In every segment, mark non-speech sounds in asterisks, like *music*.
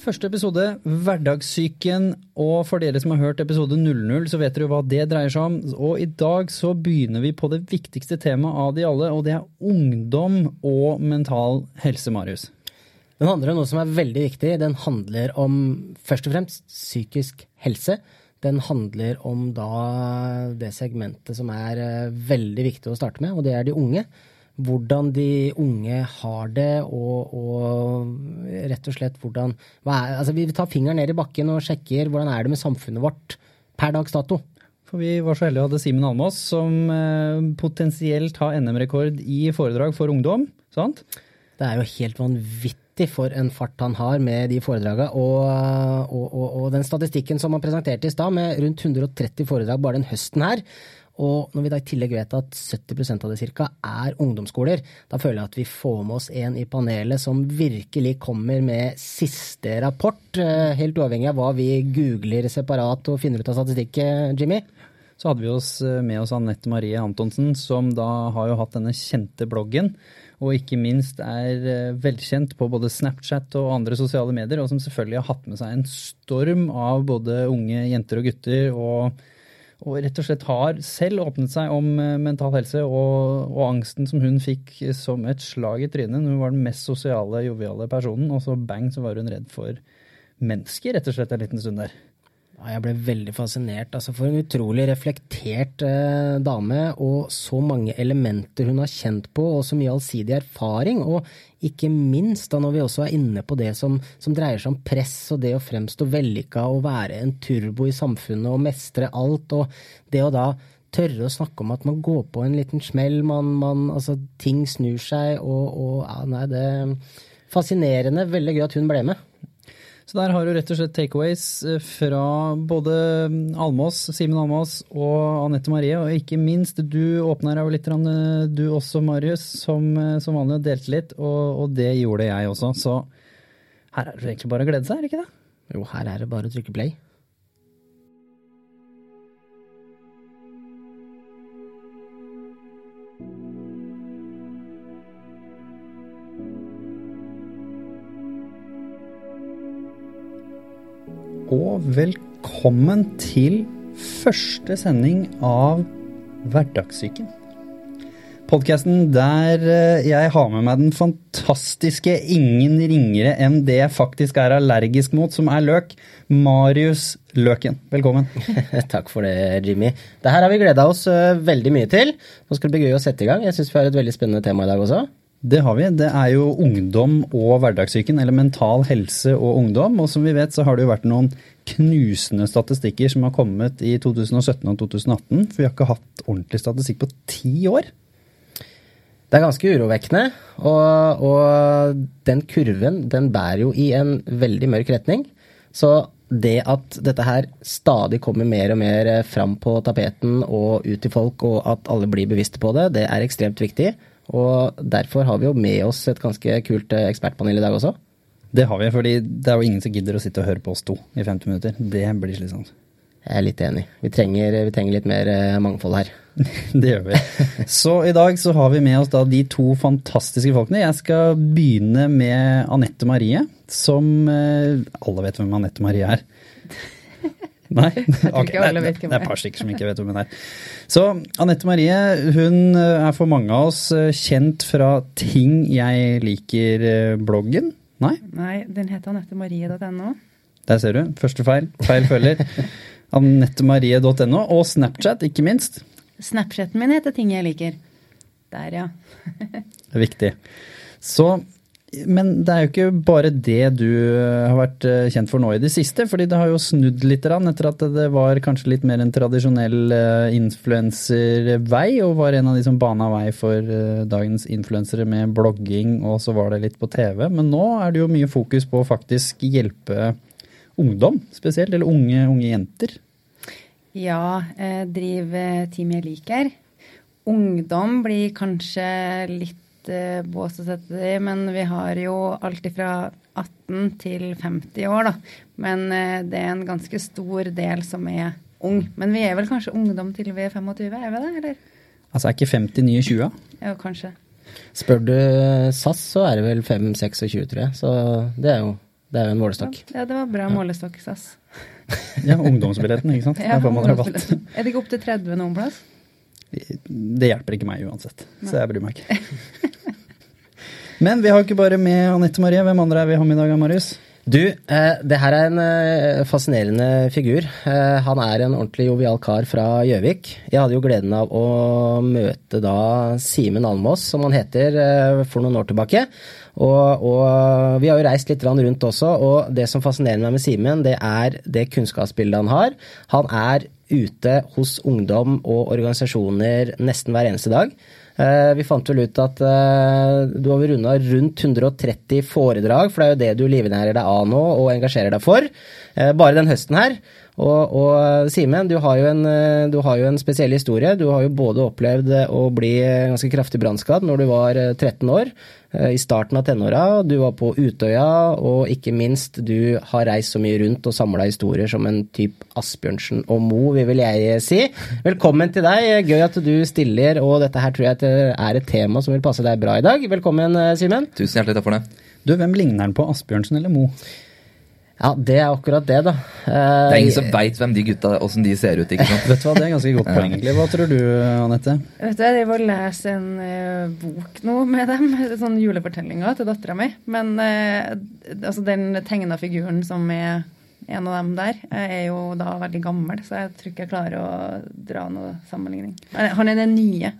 Første episode, Hverdagssyken. Og for dere som har hørt episode 00, så vet dere hva det dreier seg om. Og i dag så begynner vi på det viktigste temaet av de alle, og det er ungdom og mental helse, Marius. Den handler om noe som er veldig viktig. Den handler om først og fremst psykisk helse. Den handler om da det segmentet som er eh, veldig viktig å starte med, og det er de unge hvordan de unge har det, og, og rett og slett hvordan er, altså Vi tar fingeren ned i bakken og sjekker hvordan er det med samfunnet vårt per dags dato. For Vi var så heldige å ha Simen Almås, som eh, potensielt har NM-rekord i foredrag for ungdom. sant? Det er jo helt vanvittig for en fart han har med de foredragene. Og, og, og, og den statistikken som han presenterte i stad, med rundt 130 foredrag bare den høsten her, og når vi da i tillegg vet at 70% av det cirka er ungdomsskoler, da føler jeg at vi får med oss en i panelet som virkelig kommer med siste rapport, eh, helt uavhengig av hva vi googler separat og finner ut av statistikk, eh, Jimmy. Så hadde vi oss eh, med oss Anette Marie Antonsen, som da har jo hatt denne kjente bloggen. Og ikke minst er velkjent på både Snapchat og andre sosiale medier, og som selvfølgelig har hatt med seg en storm av både unge jenter og gutter. og og rett og slett har selv åpnet seg om eh, mental helse og, og, angsten som hun fikk som et slag i trynet. Hun var den mest sosiale, joviale personen, og så bang, så var hun redd for mennesker rett og slett en liten stund der. Jeg ble veldig fascinert. Altså, for en utrolig reflektert eh, dame, og så mange elementer hun har kjent på, og så mye allsidig erfaring. Og ikke minst da når vi også er inne på det som, som dreier seg om press og det å fremstå vellykka og være en turbo i samfunnet og mestre alt, og det å da tørre å snakke om at man går på en liten smell, man, man altså ting snur seg, og, og ja, nei, det er fascinerende. Veldig gøy at hun ble med. Så der har du rett og slett takeaways eh, fra både Almås, Simen Almås og Anette Marie. Og ikke minst, du åpna deg jo litt, eh, du også, Marius, som, eh, som vanlig og delte litt. Og, og, det gjorde jeg også. Så her er det egentlig bare å glede seg, er det ikke det? Jo, her er det bare å trykke play. Og velkommen til første sending av Hverdagssyken. Podkasten der eh, jeg har med meg den fantastiske ingen ringere enn det jeg faktisk er allergisk mot, som er løk. Marius Løken. Velkommen. *laughs* Takk for det, Jimmy. Det her har vi gleda oss eh, veldig mye til. Nå skal det bli gøy å sette i gang. Jeg syns vi har et veldig spennende tema i dag også. Det har vi. Det er jo ungdom og hverdagssyken, eller mental helse og ungdom. Og som vi vet, så har det jo vært noen knusende statistikker som har kommet i 2017 og 2018. For vi har ikke hatt ordentlig statistikk på ti år. Det er ganske urovekkende. Og, og den kurven den bærer jo i en veldig mørk retning. Så det at dette her stadig kommer mer og mer fram på tapeten og ut til folk, og at alle blir bevisste på det, det er ekstremt viktig. Og derfor har vi jo med oss et ganske kult eh, ekspertpanel i dag også. Det har vi, fordi det er jo ingen som gidder å sitte og høre på oss to i 50 minutter. Det blir slitsomt. Jeg er litt enig. Vi trenger, vi trenger litt mer eh, mangfold her. *laughs* det gjør vi. Så i dag så har vi med oss da de to fantastiske folkene. Jeg skal begynne med Anette Marie, som eh, Alle vet hvem Anette Marie er. Nei? Okay, det, det, er et par stykker som ikke vet hvem hun er. Så Anette Marie hun eh, er for mange av oss eh, kjent fra Ting jeg liker-bloggen. Eh, Nei? Nei, den heter annettemarie.no. Der ser du. Første feil. Feil følger. *laughs* annettemarie.no og Snapchat, ikke minst. Snapchaten min heter Ting jeg liker. Der, ja. det er viktig. Så men det er jo ikke bare det du eh, har vært eh, kjent for nå i det siste. fordi det har jo snudd litt etter at det var kanskje litt mer en tradisjonell eh, influenservei, og var en av de som bana vei for dagens influensere med blogging, og så var det litt på TV. Men nå er det jo mye fokus på å faktisk hjelpe ungdom spesielt, eller unge, unge jenter. Ja, driv Team jeg liker. Ungdom blir kanskje litt uh, bås å sette det i, men vi har jo alt fra 18 til 50 år, da. Men uh, det er en ganske stor del som er ung. Men vi er vel kanskje ungdom til vi er 25, er vi det, eller? Altså er ikke 50 nye 20? Ja, kanskje. Spør du SAS, så er det vel 5-26, tror jeg. Så det er jo Det er jo en målestokk. Ja, det var bra målestokk, SAS. Ja, ungdomsbilletten, ikke sant. *laughs* Ja. Er det ikke opp til 30 noen plass? Det hjelper ikke meg uansett, så jeg bryr meg ikke. *laughs* Men vi har ikke bare med Anette Marie. Hvem andre er vi har med i dag, Marius? Du, eh, det her er en eh, fascinerende figur. Eh, han er en ordentlig jovial kar fra Gjøvik. Jeg hadde jo gleden av å møte da Simen Almås, som han heter, for noen år tilbake. Og, og vi har jo reist litt rundt også, og det som fascinerer meg med Simen, det er det kunnskapsbildet han har. Han er ute hos ungdom og organisasjoner nesten hver eneste dag. Eh, Vi fant vel ut at eh, du har runda rundt 130 foredrag, for det er jo det du livnærer deg av nå og engasjerer deg for. eh, Bare den høsten her. Og, og Simen, du, har jo en, eh, du har jo en spesiell historie. Du har jo både opplevd eh, å bli eh, ganske kraftig brannskadd når du var eh, 13 år, eh, i starten av tenåra. Du var på Utøya, og ikke minst, du har reist så mye rundt og samla historier som en type Asbjørnsen og Mo, vil vel jeg si. Velkommen til deg. Gøy at du stiller, og dette her tror jeg at det er et tema som vil passe deg bra i dag. Velkommen, eh, Simen. Tusen hjertelig takk for det. Du, Hvem ligner han på, Asbjørnsen eller Mo? Ja, det er akkurat det, da. Det er ingen Eh, som veit hvem de gutta åssen de ser ut. ikke sant? Vet du hva, Det er ganske godt poeng, egentlig. Hva tror du, Anette? Vet du, Jeg driver og leser en uh, bok nå med dem, *laughs* sånn julefortellinga til dattera mi. Men uh, altså den tegna figuren som er en av dem der, eh, er jo da veldig gammel, så jeg tror ikke jeg klarer å dra noe sammenligning. Han er- den nye.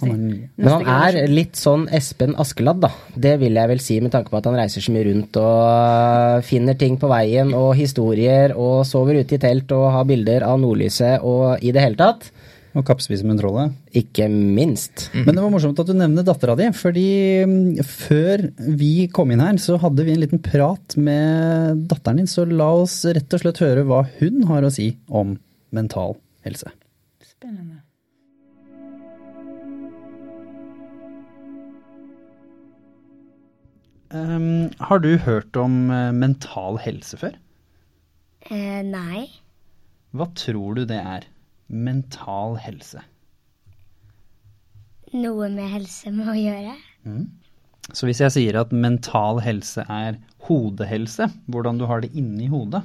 si. Men han er litt sånn Espen Askeladd, da. Det vil jeg vel si med tanke på at han reiser så mye rundt og øh, finner ting på veien og historier og sover ute i telt og har bilder av nordlyset og i det hele tatt. Og kappspiser med trollet. Ikke minst. Men det var morsomt at du nevner dattera di, fordi mm, før vi kom inn her, så hadde vi en liten prat med datteren din, så la oss rett og slett høre hva hun har å si om mental helse. Spennende. Um, har du hørt om eh, mental helse før? Eh, nei. Hva tror du det er? Mental helse. Noe med helse med å gjøre. Så hvis jeg sier at mental helse er hodehelse, hvordan du har det inni hodet,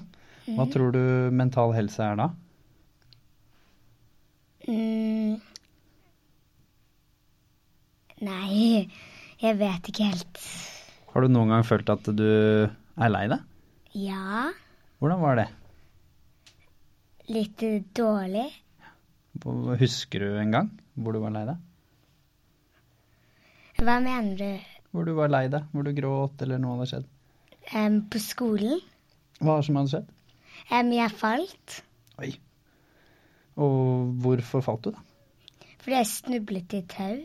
hva tror du mental helse er da? Mm. Nei, jeg vet ikke helt. Har du noen gang følt at du er lei deg? Ja, Hvordan var det? litt dårlig. Husker du en gang hvor du var lei deg? Hva mener du? Hvor du var lei deg, hvor du gråt eller noe hadde skjedd? Um, på skolen? Hva som hadde skjedd? Um, jeg falt Oi. Og hvorfor falt du, da? fordi jeg snublet i tau.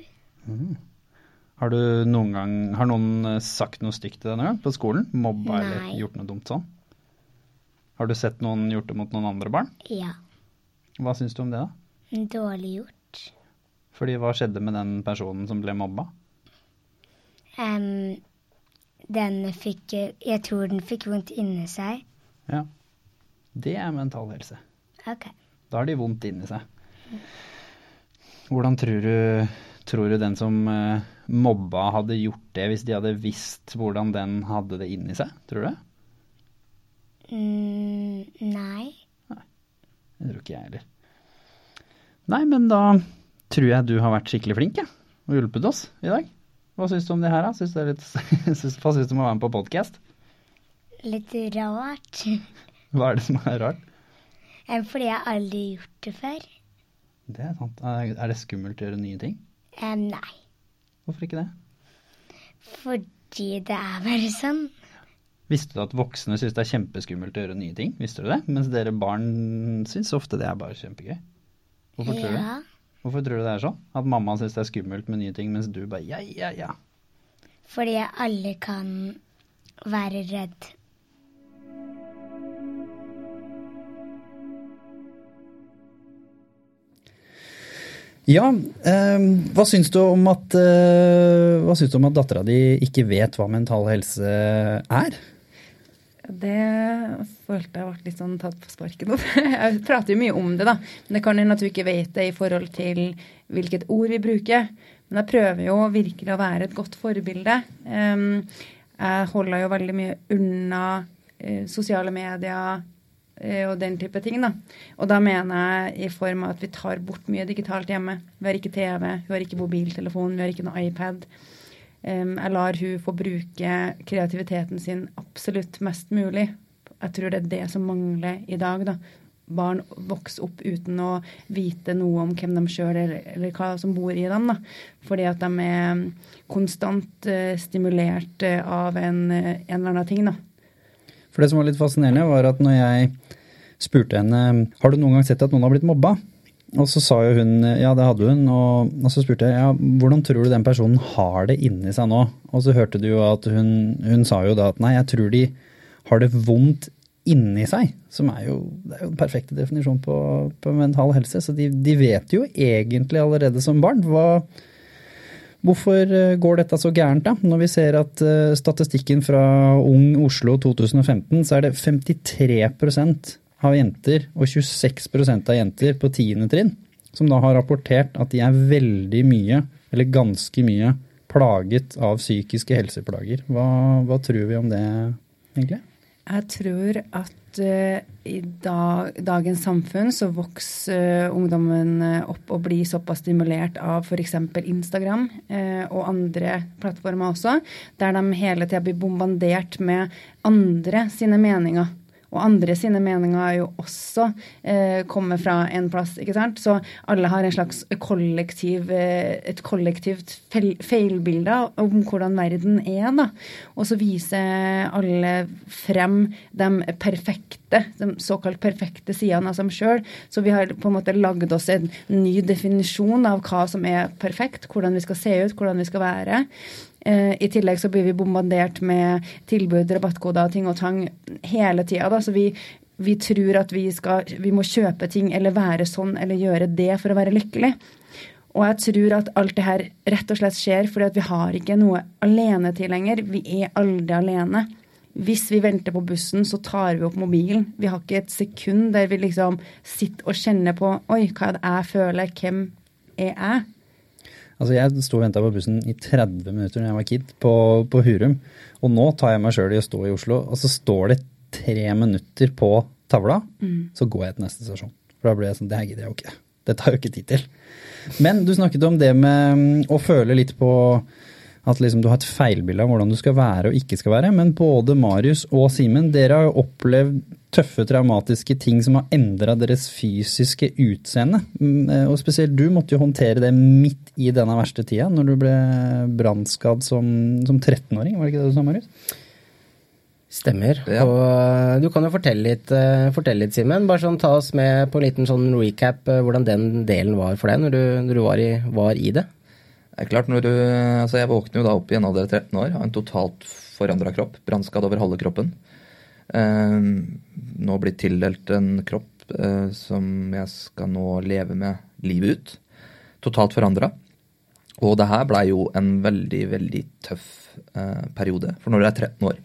Har du noen gang Har noen eh, sagt noe stygt til deg noen gang på skolen? Mobba eller gjort noe dumt sånn? Har du sett noen gjort det mot noen andre barn? Ja, Hva syns du om det, da? Dårlig gjort. Fordi hva skjedde med den personen som ble mobba? Um, den fikk Jeg tror den fikk vondt inni seg. Ja. Det er mental helse. Ok. Da har de vondt inni seg. Hvordan tror du, tror du den som eh, mobba hadde gjort det hvis de hadde visst hvordan den hadde det inni seg? Tror du det? Mm, nei. Det tror ikke jeg heller. Nei, men da tror jeg du har vært skikkelig flink, ja, Og hjulpet oss i dag. Hva syns du om det her, da? Syns du det litt, *laughs* syns- hva syns du om å være med på podkast? Litt rart. Hva er det som er rart? Fordi jeg aldri har gjort det før. Det er sant. Er det skummelt å gjøre nye ting? Em, nei. Hvorfor ikke det? Fordi det er bare sånn. Visste du at voksne syns det er kjempeskummelt å gjøre nye ting? Visste du det? Mens dere barn syns ofte det er bare kjempegøy. Hvorfor tror du det? Hvorfor tror du det er sånn? At mamma syns det er skummelt med nye ting, mens du bare ja, ja, ja. Fordi alle kan være redd. Ja, eh, hva syns du om at, eh, hva syns du om at dattera di ikke vet hva mental helse er? Det følte jeg ble litt sånn tatt på sparket. *laughs* Jeg prater jo mye om det, da. Men det kan hende at du ikke vet det i forhold til hvilket ord vi bruker. Men jeg prøver jo virkelig å være et godt forbilde. Jeg holder jo veldig mye unna eh, sosiale medier eh, og den type ting. da. Og da mener jeg i form av at vi tar bort mye digitalt hjemme. Vi har ikke TV, vi har ikke mobiltelefon, vi har ikke noe iPad. Jeg lar hun få bruke kreativiteten sin absolutt mest mulig. Jeg tror det er det som mangler i dag. da. Barn vokser opp uten å vite noe om hvem de sjøl er, eller hva som bor i dem. da. Fordi at de er konstant eh, stimulert eh, av en, eh, en eller annen ting. da. For det som var litt fascinerende, var at når jeg spurte henne har du noen gang sett at noen har blitt mobba, og så sa jo hun ja, det hadde hun. Og, og så spurte jeg ja, hvordan tror du den personen har det inni seg nå? Og så hørte du jo at hun, hun sa jo da at nei, jeg tror de har det vondt inni seg. Som er jo, det er jo den perfekte definisjonen på, på mental helse. Så de, de, vet jo egentlig allerede som barn hva Hvorfor eh, går dette så gærent, da? Når vi ser at uh, statistikken fra Ung Oslo 2015, så er det 53 av jenter og 26% av jenter på tiende trinn som da har rapportert at de er veldig mye, eller ganske mye, plaget av psykiske helseplager. Hva, hva tror vi om det, egentlig? Jeg tror at uh, i dag, dagens samfunn så vokser uh, ungdommen uh, opp og blir såpass stimulert av f.eks. Instagram og andre plattformer også, der de hele tida blir bombardert med andre sine meninger. Og andre sine meninger er jo også eh, kommer fra en plass, ikke sant. Så alle har en slags kollektiv, eh, et kollektivt feil, feilbilde om hvordan verden er, da. Og så viser alle frem de perfekte, de såkalt perfekte sidene av seg sjøl. Så vi har på en måte lagd oss en ny definisjon av hva som er perfekt, hvordan vi skal se ut, hvordan vi skal være. Eh, I tillegg så blir vi bombardert med tilbud, rabattkoder, ting og tang hele tida. Så vi, vi tror at vi, skal, vi må kjøpe ting eller være sånn eller gjøre det for å være lykkelig. Og jeg tror at alt det her rett og slett skjer fordi at vi har ikke noe alene til lenger. Vi er aldri alene. Hvis vi venter på bussen, så tar vi opp mobilen. Vi har ikke et sekund der vi liksom sitter og kjenner på Oi, hva er det jeg føler? Hvem er jeg? Altså Jeg sto og venta på bussen i 30 minutter da jeg var kid på, på Hurum. Og nå tar jeg meg sjøl i å stå i Oslo, og så står det tre minutter på tavla. Mm. Så går jeg til neste stasjon. For da blir jeg sånn Det her gidder jeg jo ikke. Det tar jo ikke tid til. Men du snakket om det med mm, å føle litt på at liksom du har et feilbilde av hvordan du skal være og ikke skal være. Men både Marius og Simen, dere har jo opplevd tøffe, traumatiske ting som har endra deres fysiske utseende. Mm, eh, og spesielt du måtte jo håndtere det midt i denne verste tida, når du ble brannskadd som, som 13-åring. Var det ikke det du sa, Marius? Stemmer. Ja. Og eh, du kan jo fortelle litt, uh, fortelle litt Simen. Bare sånn, ta oss med på en liten sånn recap hvordan den delen var for deg når du, når du var, i, var, i, det. Det er klart, når du, altså Jeg våkner jo da opp i en alder av 13 år, har en totalt forandra kropp. Brannskadd over halve kroppen. Eh, nå blitt tildelt en kropp eh, som jeg skal nå leve med livet ut. Totalt forandra. Og det her blei jo en veldig, veldig tøff eh, periode. For når du er 13 år,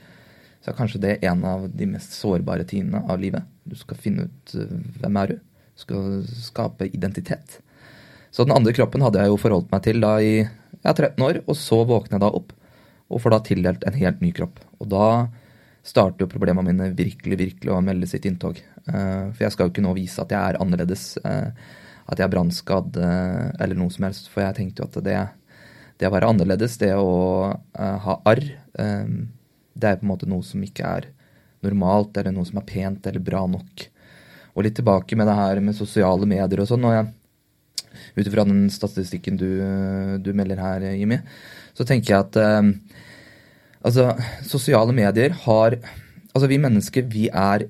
så er kanskje det en av de mest sårbare tidene av livet. Du skal finne ut hvem er du. Du skal skape identitet. Så den andre kroppen hadde jeg jo forholdt meg til da i ja, 13 år, og så våkner jeg da opp og får da tildelt en helt ny kropp. Og da starter jo problemene mine virkelig virkelig å melde sitt inntog. Uh, for jeg skal jo ikke nå vise at jeg er annerledes, uh, at jeg er brannskadd uh, eller noe som helst. For jeg tenkte jo at det, det å være annerledes, det å ha arr, det er på en måte noe som ikke er normalt, eller noe som er pent eller bra nok. Og litt tilbake med det her med sosiale medier og sånn. Ut ifra den statistikken du, du, melder her, Jimmy, så tenker jeg at Altså, sosiale medier har Altså, vi mennesker, vi er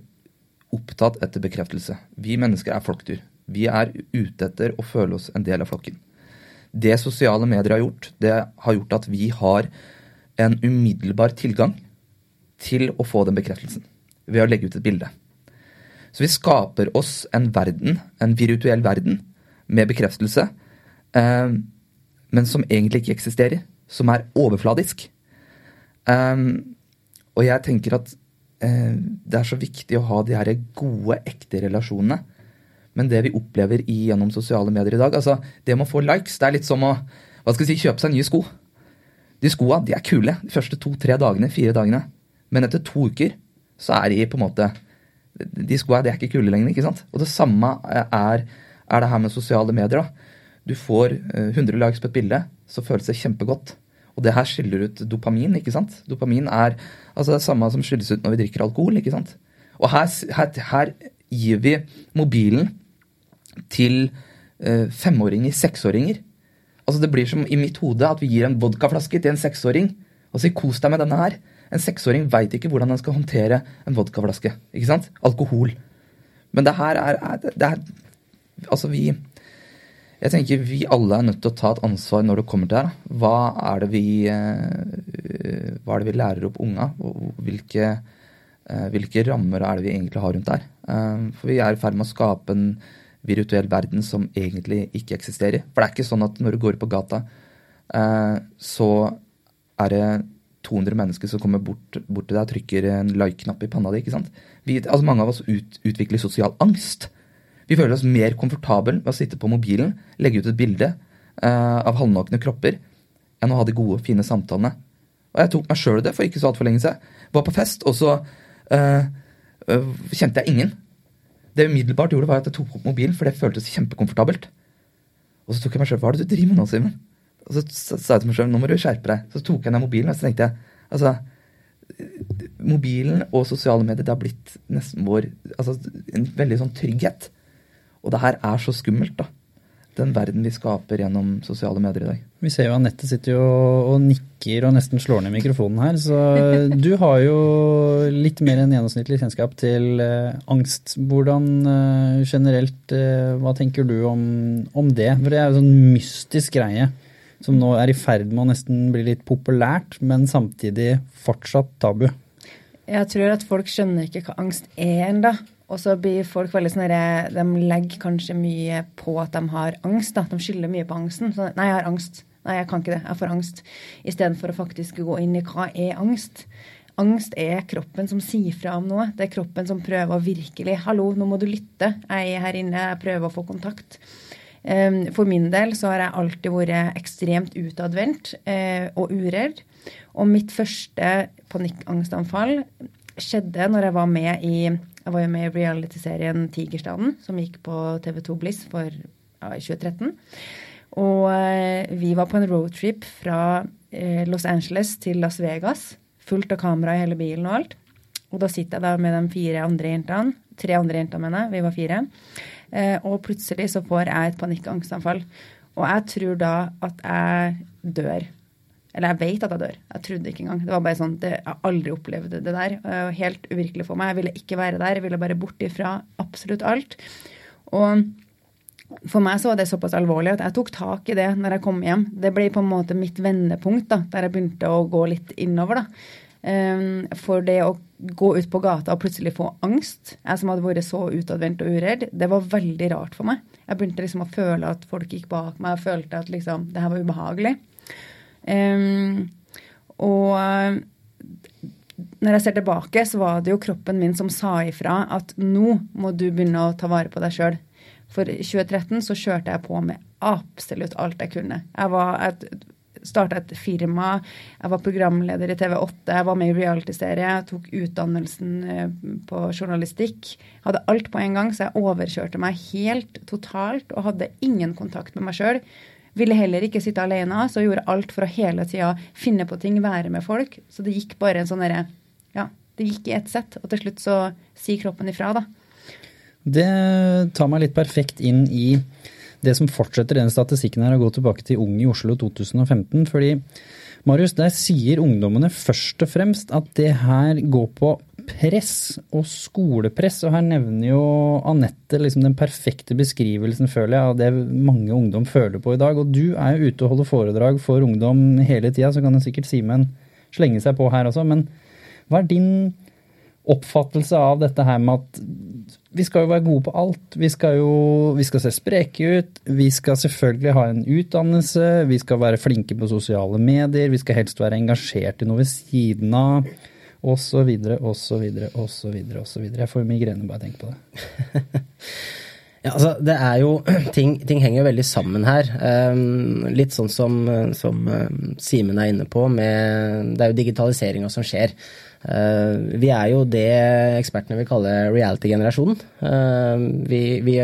opptatt etter bekreftelse. Vi mennesker er flokkdyr. Vi er ute etter å føle oss en del av flokken. Det sosiale medier har gjort, det har gjort at vi har en umiddelbar tilgang til å få den bekreftelsen ved å legge ut et bilde. Så vi skaper oss en verden, en virtuell verden, med bekreftelse, eh, men som egentlig ikke eksisterer. Som er overfladisk. Eh, og jeg tenker at eh, det er så viktig å ha de her gode, ekte relasjonene. Men det vi opplever i, gjennom sosiale medier i dag, altså det med å få likes, det er litt som å hva skal jeg si, kjøpe seg nye sko. De skoa de er kule de første to-tre dagene, fire dagene. Men etter to uker så er de på en måte De skoa de er ikke kule lenger, ikke sant? Og det samme er, er det her med sosiale medier. da. Du får 100 likes på et bilde, så føles det kjempegodt. Og det her skiller ut dopamin, ikke sant? Dopamin er altså det samme som skilles ut når vi drikker alkohol, ikke sant? Og her, her, her gir vi mobilen til eh, femåringer, seksåringer. Altså Det blir som i mitt hode at vi gir en vodkaflaske til en seksåring og sier 'kos deg med denne her'. En seksåring veit ikke hvordan han skal håndtere en vodkaflaske. Ikke sant? Alkohol. Men det her er, er, det er Altså, vi Jeg tenker vi alle er nødt til å ta et ansvar når det kommer til her. Hva er det vi, eh, hva er det vi lærer opp unga? Hvilke, eh, hvilke rammer er det vi egentlig har rundt der? Eh, for vi er i ferd med å skape en virtuell verden som egentlig ikke eksisterer. For det er ikke sånn at når du går på gata, så er det 200 mennesker som kommer bort, bort til deg og trykker en like-knapp i panna di. ikke sant? Vi, altså Mange av oss ut, utvikler sosial angst. Vi føler oss mer komfortable med å sitte på mobilen, legge ut et bilde uh, av halvnakne kropper, enn å ha de gode, fine samtalene. Og jeg tok meg sjøl det for ikke så altfor lenge siden. Var på fest, og så uh, uh, kjente jeg ingen. Det umiddelbart gjorde, var at jeg tok opp mobilen, for det føltes kjempekomfortabelt. Og så tok jeg meg sjøl Hva er det du driver med nå, Simen? Og så sa jeg til meg sjøl nå må du skjerpe deg. Så tok jeg ned mobilen, og så tenkte jeg altså Mobilen og sosiale medier det har blitt nesten vår altså en veldig sånn trygghet. Og det her er så skummelt, da. Den verden vi skaper gjennom sosiale medier i dag. Vi ser jo Anette sitter jo og nikker og nesten slår ned mikrofonen her. Så *laughs* du har jo litt mer enn gjennomsnittlig kjennskap til uh, angst. Hvordan uh, generelt, uh, hva tenker du om, om det? For det er jo sånn mystisk greie som nå er i ferd med å nesten bli litt populært, men samtidig fortsatt tabu. Jeg tror at folk skjønner ikke hva angst er ennå. Og så blir folk veldig sånn De legger kanskje mye på at de har angst. da, De skylder mye på angsten. Så, nei, jeg har angst. Nei, jeg kan ikke det. Jeg får angst. Istedenfor å faktisk gå inn i hva er angst. Angst er kroppen som sier fra om noe. Det er kroppen som prøver å virkelig Hallo, nå må du lytte. Jeg er her inne, jeg prøver å få kontakt. For min del så har jeg alltid vært ekstremt utadvendt eh, og uredd. Og mitt første panikkangstanfall skjedde når jeg var med i jeg var jo med i realityserien Tigerstaden, som gikk på TV2 Bliss for ja, 2013. Og eh, vi var på en roadtrip fra eh, Los Angeles til Las Vegas. Fullt av kamera i hele bilen og alt. Og da sitter jeg da med de fire andre jentene. Tre andre jenter, mener jeg. Vi var fire. Eh, og plutselig så får jeg et panikkangstanfall. Og jeg tror da at jeg dør. Eller jeg vet at jeg dør. Jeg trodde ikke engang. Det var bare sånn, det, Jeg aldri opplevde det der. Helt uvirkelig for meg. Jeg ville ikke være der. Jeg ville bare bort ifra absolutt alt. Og for meg så var det såpass alvorlig at jeg tok tak i det når jeg kom hjem. Det ble på en måte mitt vendepunkt, da, der jeg begynte å gå litt innover. da. Um, for det å gå ut på gata og plutselig få angst, jeg som hadde vært så utadvendt og uredd, det var veldig rart for meg. Jeg begynte liksom å føle at folk gikk bak meg, og følte at liksom, det her var ubehagelig. Um, og når jeg ser tilbake, så var det jo kroppen min som sa ifra at nå må du begynne å ta vare på deg sjøl. For i 2013 så kjørte jeg på med absolutt alt jeg kunne. Jeg var et starta et firma. Jeg var programleder i TV8, jeg var med i realityserie, jeg tok utdannelsen eh, på journalistikk. Hadde alt på en gang, så jeg overkjørte meg helt totalt og hadde ingen kontakt med meg sjøl. Ville heller ikke sitte alene, så gjorde alt for å hele tida finne på ting, være med folk. Så det gikk bare en sånn derre Ja, det gikk i ett sett. Og til slutt så sier kroppen ifra, da. Det tar meg litt perfekt inn i det som fortsetter den statistikken her, å gå tilbake til Ung i Oslo 2015. fordi Marius, der sier ungdommene først og fremst at det her går på press og skolepress. Og her nevner jo Anette liksom den perfekte beskrivelsen, føler jeg, av det mange ungdom føler på i dag. Og du er jo ute og holder foredrag for ungdom hele tida, så kan du sikkert Simen slenge seg på her også. Men hva er din oppfattelse av dette her med at vi skal jo være gode på alt. Vi skal jo vi skal se spreke ut. Vi skal selvfølgelig ha en utdannelse. Vi skal være flinke på sosiale medier. Vi skal helst være engasjert i noe ved siden av. Og så videre, og så videre, og så videre, og så videre. Jeg får migrene bare tenke på det. *laughs* Ja, altså, det er jo, *clears throat* ting, ting henger jo veldig sammen her. Um, litt sånn som, som um, Simen er inne på, med, det er jo digitaliseringa som skjer. Uh, vi er jo det ekspertene vil kalle reality-generasjonen. Uh, vi, vi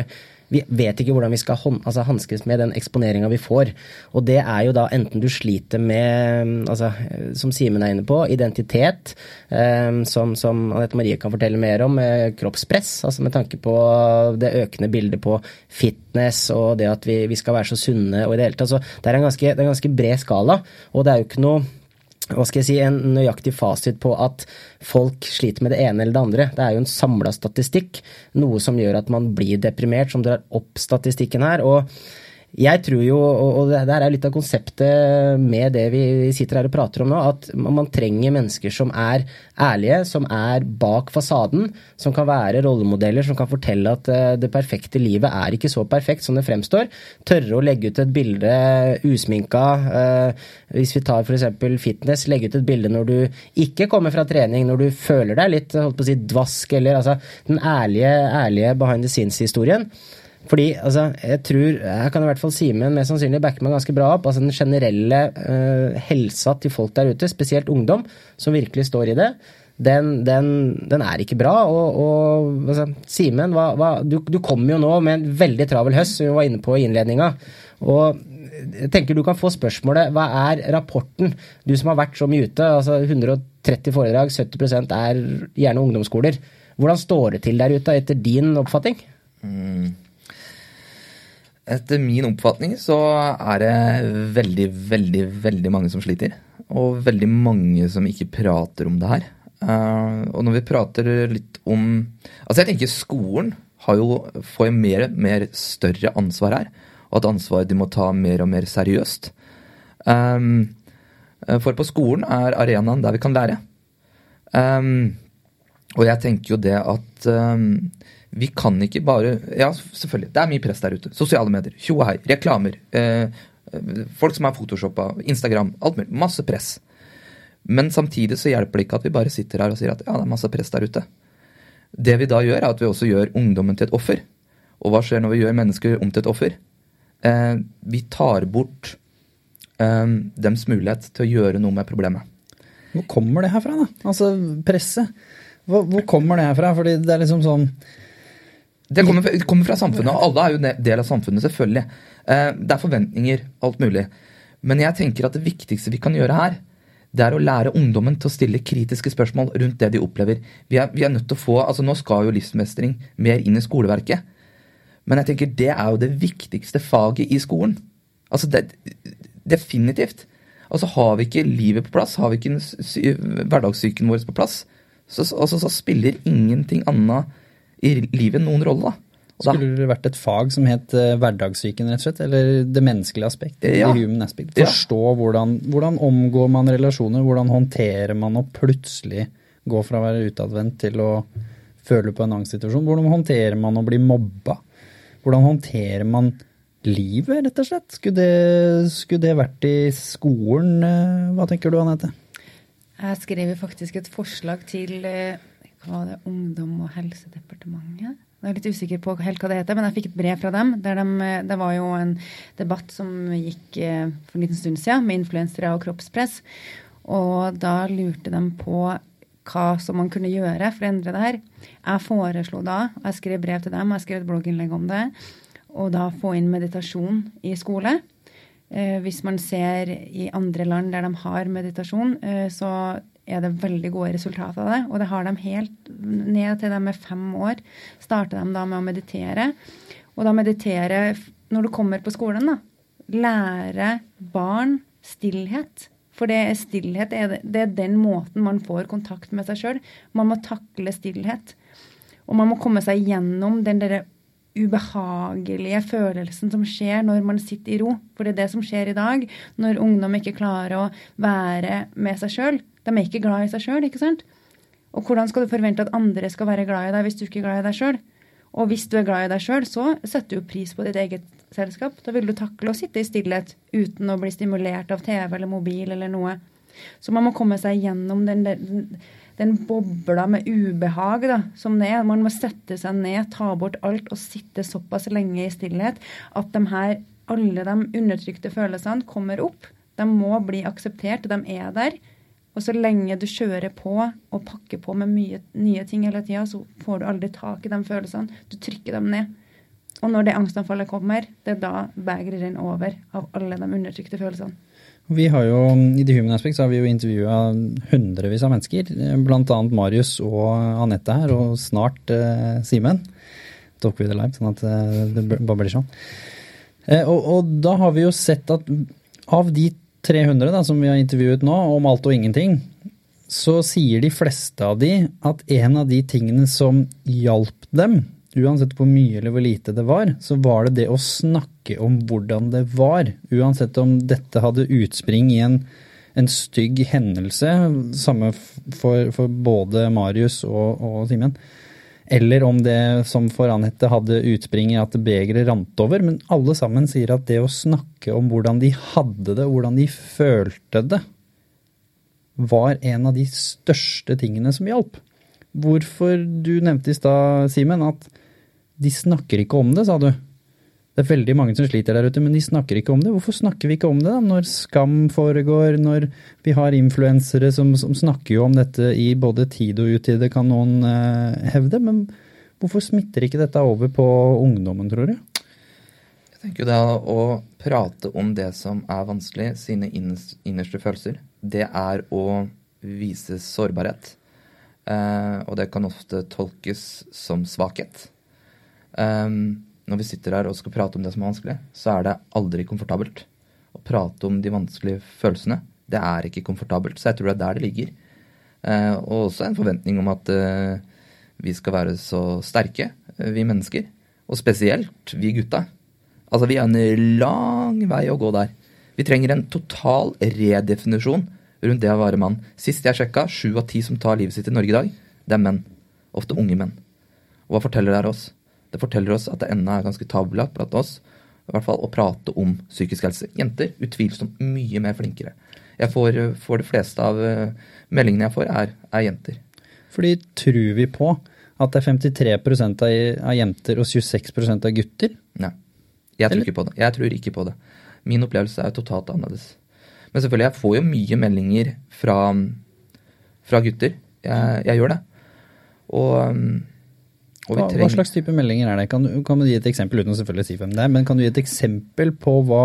vi vet ikke hvordan vi skal altså, hanskes med den eksponeringa vi får. Og det er jo da enten du sliter med, altså, som Simen er inne på, identitet, eh, som, som Anette Marie kan fortelle mer om, eh, kroppspress, altså med tanke på det økende bildet på fitness og det at vi, vi skal være så sunne og i det hele tatt. Så det det er en ganske bred skala, og det er jo ikke noe hva skal jeg si, en nøyaktig fasit på at folk sliter med det ene eller det andre. Det er jo en samla statistikk, noe som gjør at man blir deprimert, som drar opp statistikken her. og jeg tror jo, og det er litt av konseptet med det vi sitter her og prater om nå, at man trenger mennesker som er ærlige, som er bak fasaden, som kan være rollemodeller, som kan fortelle at eh, det perfekte livet er ikke så perfekt som det fremstår. Tørre å legge ut et bilde usminka. Eh, hvis vi tar f.eks. fitness, legge ut et bilde når du ikke kommer fra trening, når du føler deg litt holdt på å si, dvask, eller altså den ærlige, ærlige behind the scenes-historien. Fordi altså, jeg tror Her kan i hvert fall Simen mest sannsynlig backe meg ganske bra opp. altså Den generelle uh, helsa til folk der ute, spesielt ungdom, som virkelig står i det, den, den, den er ikke bra. Og, og altså, Simen, du, du kommer jo nå med en veldig travel høst, som vi var inne på i innledninga. Og jeg tenker du kan få spørsmålet hva er rapporten? Du som har vært så mye ute, altså 130 foredrag, 70% er gjerne ungdomsskoler. Hvordan står det til der ute etter din oppfatning? Mm. Etter min oppfatning så er det veldig, veldig, veldig mange som sliter. Og veldig mange som ikke prater om det her. Uh, og når vi prater litt om Altså, jeg tenker skolen har jo, får jo mer, og mer større ansvar her. Og at ansvaret de må ta mer og mer seriøst. Um, for på skolen er arenaen der vi kan lære. Um, og jeg tenker jo det at vi kan ikke bare Ja, selvfølgelig, det er mye press der ute. Sosiale medier, tjo og hei, reklamer. Eh, folk som er photoshoppa, Instagram, alt mulig. Masse press. Men samtidig så hjelper det ikke at vi bare sitter her og sier at ja, det er masse press der ute. Det vi da gjør, er at vi også gjør ungdommen til et offer. Og hva skjer når vi gjør mennesker om til et offer? Eh, vi tar bort eh, dems mulighet til å gjøre noe med problemet. Hvor kommer det herfra, da? Altså presset. Hvor, hvor kommer det herfra? Fordi det er liksom sånn det kommer, fra, kommer fra samfunnet, og alle er jo del av samfunnet, selvfølgelig. Eh, det er forventninger, alt mulig. Men jeg tenker at det viktigste vi kan gjøre her, det er å lære ungdommen til å stille kritiske spørsmål rundt det de opplever. Vi er, vi er nødt til å få, altså Nå skal jo livsmestring mer inn i skoleverket. Men jeg tenker det er jo det viktigste faget i skolen. Altså det, Definitivt. Altså Har vi ikke livet på plass, har vi ikke hverdagssyken vår på plass, så, altså, så spiller ingenting annet i livet noen rolle. da. Da, Skulle det vært et fag som het uh, hverdagssyken, rett og slett? Eller det menneskelige aspekt? Ja. human aspect. Forstå ja. hvordan, hvordan, omgår man relasjoner, hvordan håndterer man å plutselig gå fra å være utadvendt til å føle på en angstsituasjon? Hvordan håndterer man å bli mobba? Hvordan håndterer man livet, rett og slett? Skulle det, skulle det vært i skolen? Eh, hva tenker du, Anette? Jeg skrev faktisk et forslag til hva var det, Ungdom- og helsedepartementet. Jeg er litt usikker på helt hva det heter, men jeg fikk et brev fra dem. der de, Det var jo en debatt som gikk eh, for en liten stund siden med influensere og kroppspress. Og da lurte de på hva som man kunne gjøre for å endre det her. Jeg foreslo da, jeg skrev brev til dem, jeg skrev et blogginnlegg om det, og da få inn meditasjon i skole. Eh, hvis man ser i andre land der de har meditasjon, eh, så er det veldig gode resultater av det. Og det har de helt ned til de er fem år. Starter de da med å meditere. Og da meditere når du kommer på skolen, da. Lære barn stillhet. For det er stillhet det er den måten man får kontakt med seg sjøl. Man må takle stillhet. Og man må komme seg gjennom den derre ubehagelige følelsen som skjer når man sitter i ro. For det er det som skjer i dag, når ungdom ikke klarer å være med seg sjøl. De er ikke glad i seg sjøl, ikke sant? Og hvordan skal du forvente at andre skal være glad i deg hvis du ikke er glad i deg sjøl? Og hvis du er glad i deg sjøl, så setter du pris på ditt eget selskap. Da vil du takle å sitte i stillhet uten å bli stimulert av TV eller mobil eller noe. Så man må komme seg gjennom den, den, den bobla med ubehag da, som det er. Man må sette seg ned, ta bort alt og sitte såpass lenge i stillhet at de her, alle de undertrykte følelsene kommer opp. De må bli akseptert, de er der. Og så lenge du kjører på og pakker på med mye nye ting hele tida, så får du aldri tak i de følelsene. Du trykker dem ned. Og når det angstanfallet kommer, det er da begeret renner over av alle de undertrykte følelsene. Vi har jo, I The Human Aspect så har vi jo intervjua hundrevis av mennesker, bl.a. Marius og Anette her, og snart eh, Simen. Talk vi det live, sånn at eh, det bare blir sånn. Eh, og, og, da har vi jo sett at av de 300 da, som vi har intervjuet nå, om alt og ingenting, så sier de fleste av de at en av de tingene som hjalp dem, uansett hvor mye eller hvor lite det var, så var det det å snakke om hvordan det var. Uansett om dette hadde utspring i en, en stygg hendelse, samme for, for både Marius og, og Simen. Eller om det som for Anette hadde utspring i at begeret rant over. Men alle sammen sier at det å snakke om hvordan de hadde det, hvordan de følte det, var en av de største tingene som hjalp. Hvorfor Du nevnte i stad, Simen, at de snakker ikke om det, sa du. Det er veldig mange som sliter der ute, men de snakker ikke om det. Hvorfor snakker vi ikke om det da, når skam foregår, når vi har influensere som, som snakker jo om dette i både tid og utide, kan noen eh, hevde. Men hvorfor smitter ikke dette over på ungdommen, tror du? Jeg tenker jo det å prate om det som er vanskelig, sine innerste følelser, det er å vise sårbarhet. Eh, og det kan ofte tolkes som svakhet. Um, når vi sitter her og skal prate om det som er vanskelig, så er det aldri komfortabelt. Å prate om de vanskelige følelsene, det er ikke komfortabelt. Så jeg tror det er der det ligger. Eh, og også en forventning om at eh, vi skal være så sterke, uh, vi mennesker. Og spesielt vi gutta. Altså, vi har en lang vei å gå der. Vi trenger en total redefinisjon rundt det å være mann. Sist jeg sjekka, sju av ti som tar livet sitt i Norge i dag, det er menn. Ofte unge menn. Og hva forteller det oss? Det forteller oss at det ennå er ganske tabula blant oss i hvert fall å prate om psykisk helse. Jenter utvilsomt mye mer flinkere. Jeg får, får det fleste av eh, meldingene jeg får, er, er, jenter. Fordi tror vi på at det er 53 av, av jenter og 26% av gutter? Nei. Jeg tror ikke på det. Jeg tror ikke på det. Min opplevelse er totalt annerledes. Men selvfølgelig, jeg får jo mye meldinger fra, fra gutter. Jeg, jeg, gjør det. Og hva, hva, slags type meldinger er det? Kan du, kan du, gi et eksempel, uten å selvfølgelig si hvem det er, men kan du gi et eksempel på hva,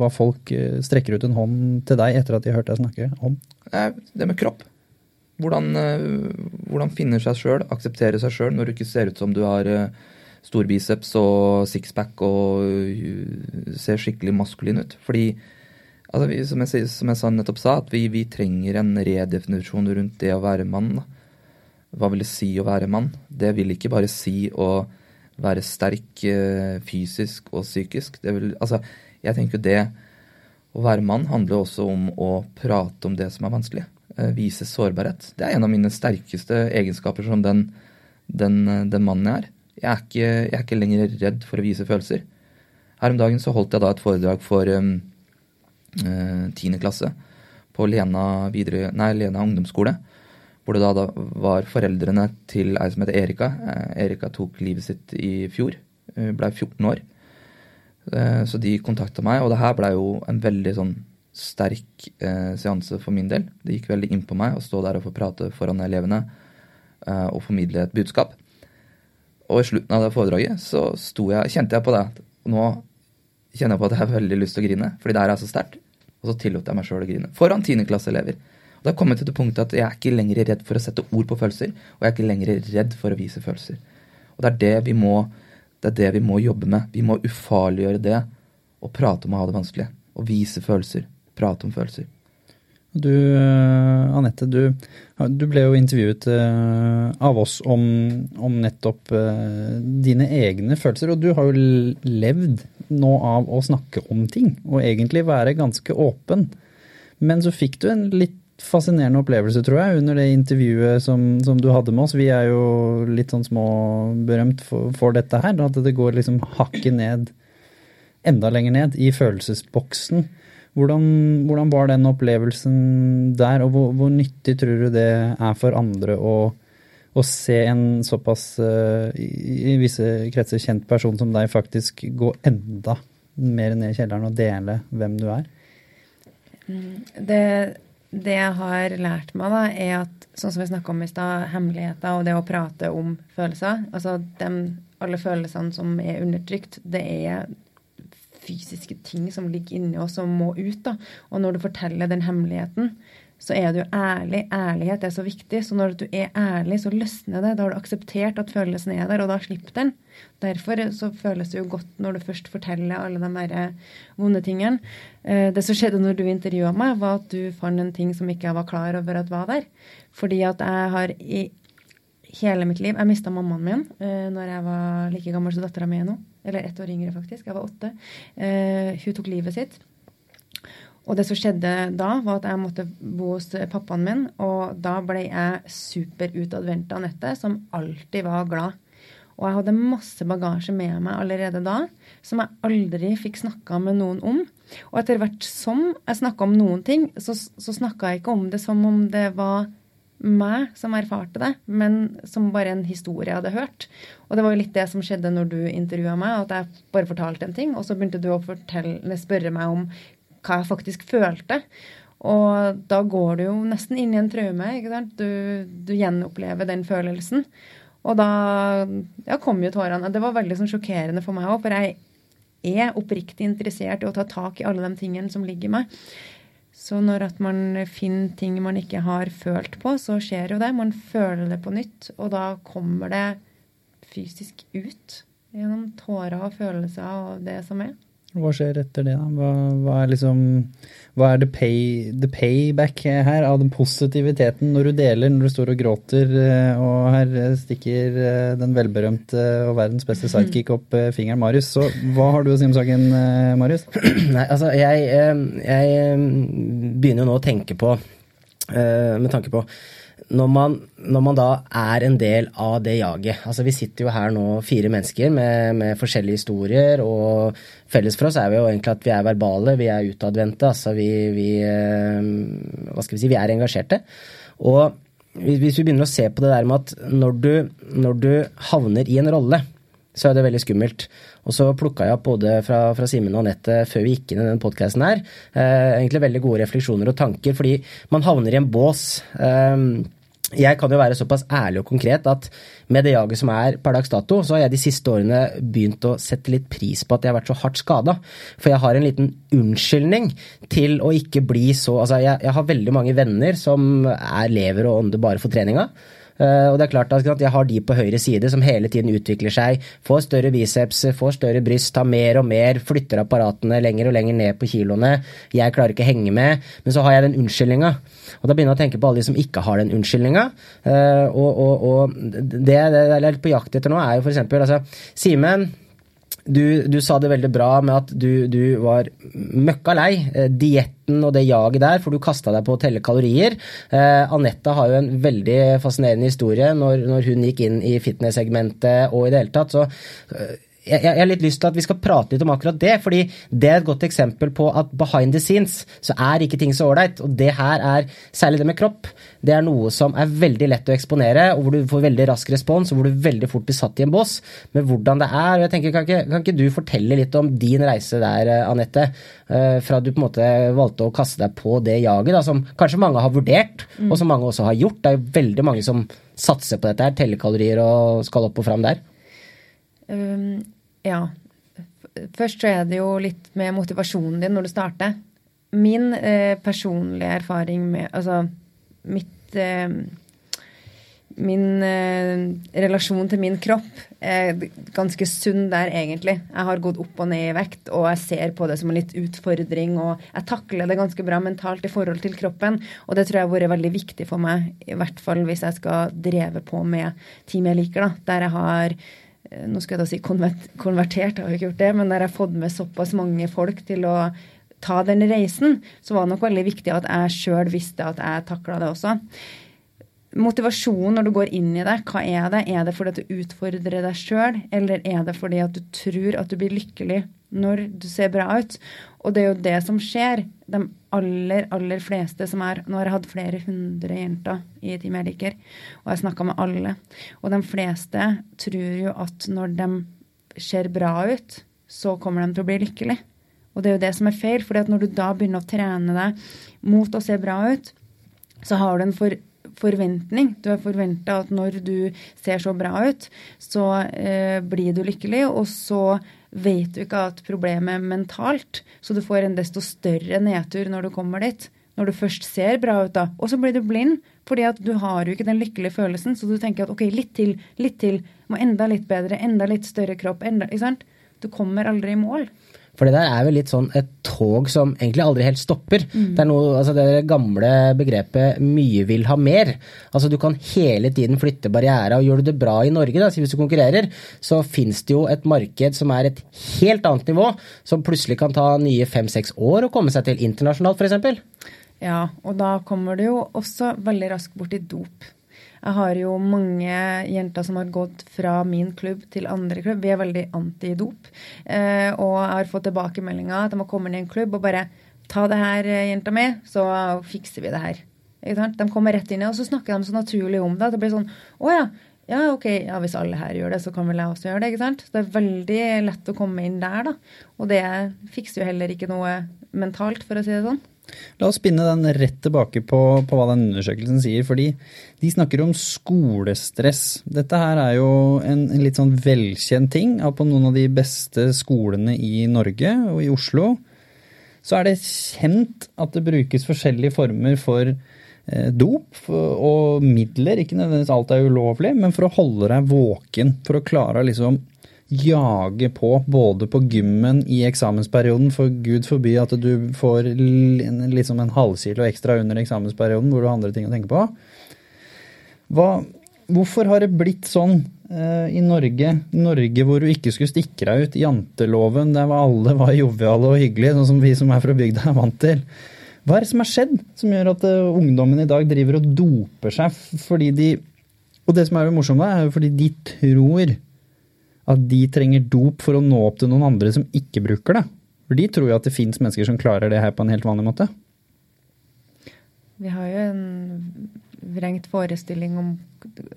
hva, folk eh, strekker ut en hånd til deg etter at de har hørt deg snakke om? Det med kropp. Hvordan, eh, hvordan finne seg sjøl, akseptere seg sjøl når du ikke ser ut som du har eh, stor biceps og sixpack og ser skikkelig maskulin ut. Fordi, altså, som, jeg, som jeg nettopp sa, at vi, vi, trenger en redefinisjon rundt det å være mann. da hva vil det si å være mann? Det vil ikke bare si å være sterk eh, fysisk og psykisk. Vil, altså, jeg tenker det å være mann handler også om å prate om det som er vanskelig. Eh, vise sårbarhet. Det er en av mine sterkeste egenskaper som den, den, den mannen jeg er. Jeg er, ikke, jeg er, ikke, lenger redd for å vise følelser. Her om dagen så holdt jeg da et foredrag for um, uh, klasse på Lena, videre, nei, Lena ungdomsskole hvor det da, var foreldrene til ei som heter Erika. Eh, Erika tok livet sitt i fjor. Hun blei 14 år. Eh, så de kontakta meg, og det her blei jo en veldig sånn sterk eh, seanse for min del. Det gikk veldig inn på meg å stå der og få prate foran elevene og formidle et budskap. Og i slutten av det foredraget så jeg, kjente jeg på det. Nå kjenner jeg på at jeg har veldig lyst til å grine, fordi det her er så sterkt. Og så tillot jeg meg sjøl å grine. Foran tiendeklasseelever. Og det har kommet til det punktet at jeg er ikke lenger redd for å sette ord på følelser, og jeg er ikke lenger redd for å vise følelser. Og det er det vi må, det det vi må jobbe med. Vi må ufarliggjøre det og prate om å ha det vanskelig. Og vise følelser. Prate om følelser. Du, eh, Anette, du, du, ble jo intervjuet uh, av oss om, om nettopp uh, dine egne følelser. Og du har jo levd nå av å snakke om ting, og egentlig være ganske åpen. Men så fikk du en litt fascinerende opplevelse, tror jeg, under det intervjuet som, som, du hadde med oss. Vi er jo litt sånn småberømt for, for dette her. At det går liksom hakket ned, enda lenger ned, i følelsesboksen. Hvordan, hvordan var den opplevelsen der, og hvor, hvor, nyttig tror du det er for andre å, å se en såpass uh, i, i, visse kretser kjent person som deg faktisk gå enda mer ned i kjelleren og dele hvem du er? Det, det jeg har lært meg, da, er at sånn som vi snakka om i stad, hemmeligheter og det å prate om følelser Altså de, alle følelsene som er undertrykt, det er fysiske ting som ligger inni oss som må ut. da. Og når du forteller den hemmeligheten, så er du ærlig. Ærlighet er så viktig. Så når du er ærlig, så løsner det. Da har du akseptert at følelsen er der, og da slipper den. Derfor så føles det jo godt når du først forteller alle de der vonde tingene. Eh, det som skjedde når du intervjua meg, var at du fant en ting som ikke jeg var klar over at var der. Fordi at jeg har i hele mitt liv Jeg mista mammaen min uh, når jeg var like gammel som dattera mi nå. Eller ett år yngre, faktisk. Jeg var åtte. Hun tok livet sitt. Og det som skjedde da, var at jeg måtte bo hos pappaen min. Og da ble jeg superutadvendt Anette, som alltid var glad. Og jeg hadde masse bagasje med meg allerede da som jeg aldri fikk snakka med noen om. Og etter hvert som jeg snakka om noen ting, så, så snakka jeg ikke om det som om det var meg som erfarte det, men som bare en historie jeg hadde hørt. Og det var jo litt det som skjedde når du intervjua meg, at jeg bare fortalte en ting, og så begynte du å fortelle, spørre meg om hva jeg faktisk følte. Og da går du jo nesten inn i en traume. ikke sant? Du, du gjenopplever den følelsen. Og da ja, kom jo tårene. Det var veldig sånn sjokkerende for meg òg, for jeg er oppriktig interessert i å ta tak i alle de tingene som ligger i meg. Så når at man finner ting man ikke har følt på, så skjer jo det. Man føler det på nytt, og da kommer det fysisk ut gjennom tårer og følelser og det som er. Hva skjer etter det, da? Hva, hva er liksom Hva er the, pay, the, payback her av den positiviteten når du deler, når du står og gråter, eh, og her stikker eh, den velberømte og verdens beste sidekick opp eh, fingeren Marius. Så hva har du å si om saken, Marius? *clears throat* Nei, altså jeg, jeg begynner jo nå å tenke på, med tanke på når man, når man, da er en del av det jaget Altså Vi sitter jo her nå fire mennesker med, med, forskjellige historier, og felles for oss er vi jo egentlig at vi er verbale, vi er utadvendte. Altså vi, vi, eh, Hva skal vi si Vi er engasjerte. Og hvis vi begynner å se på det der med at når du, når du havner i en rolle, så er det veldig skummelt. Og så plukka jeg opp både fra, fra Simen og Anette før vi gikk inn i den podkasten her, eh, egentlig veldig gode refleksjoner og tanker, fordi man havner i en bås. Eh, jeg kan jo være såpass ærlig og konkret at med det jaget som er per dags dato, så har jeg de siste årene begynt å sette litt pris på at jeg har vært så hardt skada. For jeg har en liten unnskyldning til å ikke bli så Altså, jeg, jeg har veldig mange venner som er lever og ånder bare for treninga. Uh, og det er klart at Jeg har de på høyre side som hele tiden utvikler seg. Får større biceps, får større bryst, tar mer og mer, flytter apparatene lenger og lenger ned på kiloene. Jeg klarer ikke å henge med. Men så har jeg den unnskyldninga. Og da begynner jeg å tenke på alle de som ikke har den unnskyldninga. Uh, og, og, og, det jeg er på jakt etter nå, er jo f.eks. Altså, Simen du, du, sa det veldig bra med at du, du var møkka lei. Eh, dietten og det jaget der, for du kasta deg på å telle kalorier. Eh, Anette har jo en veldig fascinerende historie når, når hun gikk inn i fitness-segmentet og i det hele tatt. så eh, jeg, jeg, har litt lyst til at vi skal prate litt om akkurat det. fordi det er et godt eksempel på at behind the scenes så er ikke ting så ålreit. Og det her er, særlig det med kropp, det er noe som er veldig lett å eksponere, og hvor du får veldig rask respons, og hvor du veldig fort blir satt i en bås med hvordan det er. og jeg tenker, Kan ikke, kan ikke du fortelle litt om din reise der, Anette? Eh, fra du på en måte valgte å kaste deg på det jaget, da, som kanskje mange har vurdert, mm. og som mange også har gjort. Det er jo veldig mange som satser på dette her, tellekalorier og skal opp og fram der. Um, ja. Først så er det jo litt med motivasjonen din når du starter. Min eh, personlige erfaring med Altså mitt eh, Min eh, relasjon til min kropp er ganske sunn der, egentlig. Jeg har gått opp og ned i vekt, og jeg ser på det som en litt utfordring. Og jeg takler det ganske bra mentalt i forhold til kroppen. Og det tror jeg har vært veldig viktig for meg, i hvert fall hvis jeg skal dreve på med team jeg liker, da. Der jeg har nå skal jeg da si konvertert, jeg har jo ikke gjort det, men der jeg har fått med såpass mange folk til å ta den reisen, så var det nok veldig viktig at jeg sjøl visste at jeg takla det også. Motivasjonen når du går inn i det, hva er det? Er det fordi at du utfordrer deg sjøl, eller er det fordi at du tror at du blir lykkelig når du ser bra ut. Og det er jo det som skjer. De aller, aller fleste som er Nå har jeg hatt flere hundre jenter i Team liker, og jeg snakka med alle. Og de fleste tror jo at når de ser bra ut, så kommer de til å bli lykkelige. Og det er jo det som er feil, for når du da begynner å trene deg mot å se bra ut, så har du en for, forventning. Du har forventa at når du ser så bra ut, så eh, blir du lykkelig, og så vet du ikke at problemet er mentalt, så du får en desto større nedtur når du kommer dit. Når du først ser bra ut, da. Og så blir du blind, fordi at du har jo ikke den lykkelige følelsen, så du tenker at OK, litt til, litt til, må enda litt bedre, enda litt større kropp, enda Ikke sant? Du kommer aldri i mål. For det der er vel litt sånn et tog som egentlig aldri helt stopper. Mm. Det er noe, altså det gamle begrepet 'mye vil ha mer'. Altså Du kan hele tiden flytte barriera, og gjør du det bra i Norge, da, hvis du konkurrerer, så fins det jo et marked som er et helt annet nivå, som plutselig kan ta nye fem-seks år å komme seg til internasjonalt, f.eks. Ja, og da kommer du jo også veldig raskt bort i dop. Jeg har jo mange jenter som har gått fra min klubb til andre klubb. Vi er veldig antidop. Eh, og jeg har fått tilbakemeldinger at de har kommet inn i en klubb og bare Ta det her, eh, jenta mi, så fikser vi det her. De kommer rett inn, og så snakker de så naturlig om det. At det blir sånn Å ja. Ja, ok, ja, hvis alle her gjør det, så kan vel jeg også gjøre det. ikke sant? Det er veldig lett å komme inn der, da. Og det fikser jo heller ikke noe mentalt, for å si det sånn. La oss spinne den rett tilbake på, på, hva den undersøkelsen sier. fordi de snakker om skolestress. Dette her er jo en, en litt sånn velkjent ting. At på noen av de beste skolene i Norge og i Oslo så er det kjent at det brukes forskjellige former for eh, dop og midler. Ikke nødvendigvis alt er ulovlig, men for å holde deg våken. For å klare å liksom jage på både på gymmen i eksamensperioden, for gud forby at du får liksom en halvkilo ekstra under eksamensperioden hvor du har andre ting å tenke på. Hva, hvorfor har det blitt sånn uh, i Norge, Norge hvor du ikke skulle stikke deg ut, janteloven der alle var joviale og hyggelige, sånn som vi som er fra bygda er vant til? Hva er det som har skjedd som gjør at uh, ungdommen i dag driver og doper seg fordi de Og det som er jo morsomt, er jo fordi de tror at de trenger dop for å nå opp til noen andre som ikke bruker det. For de tror jo at det fins mennesker som klarer det her på en helt vanlig måte. Vi har jo en vrengt forestilling om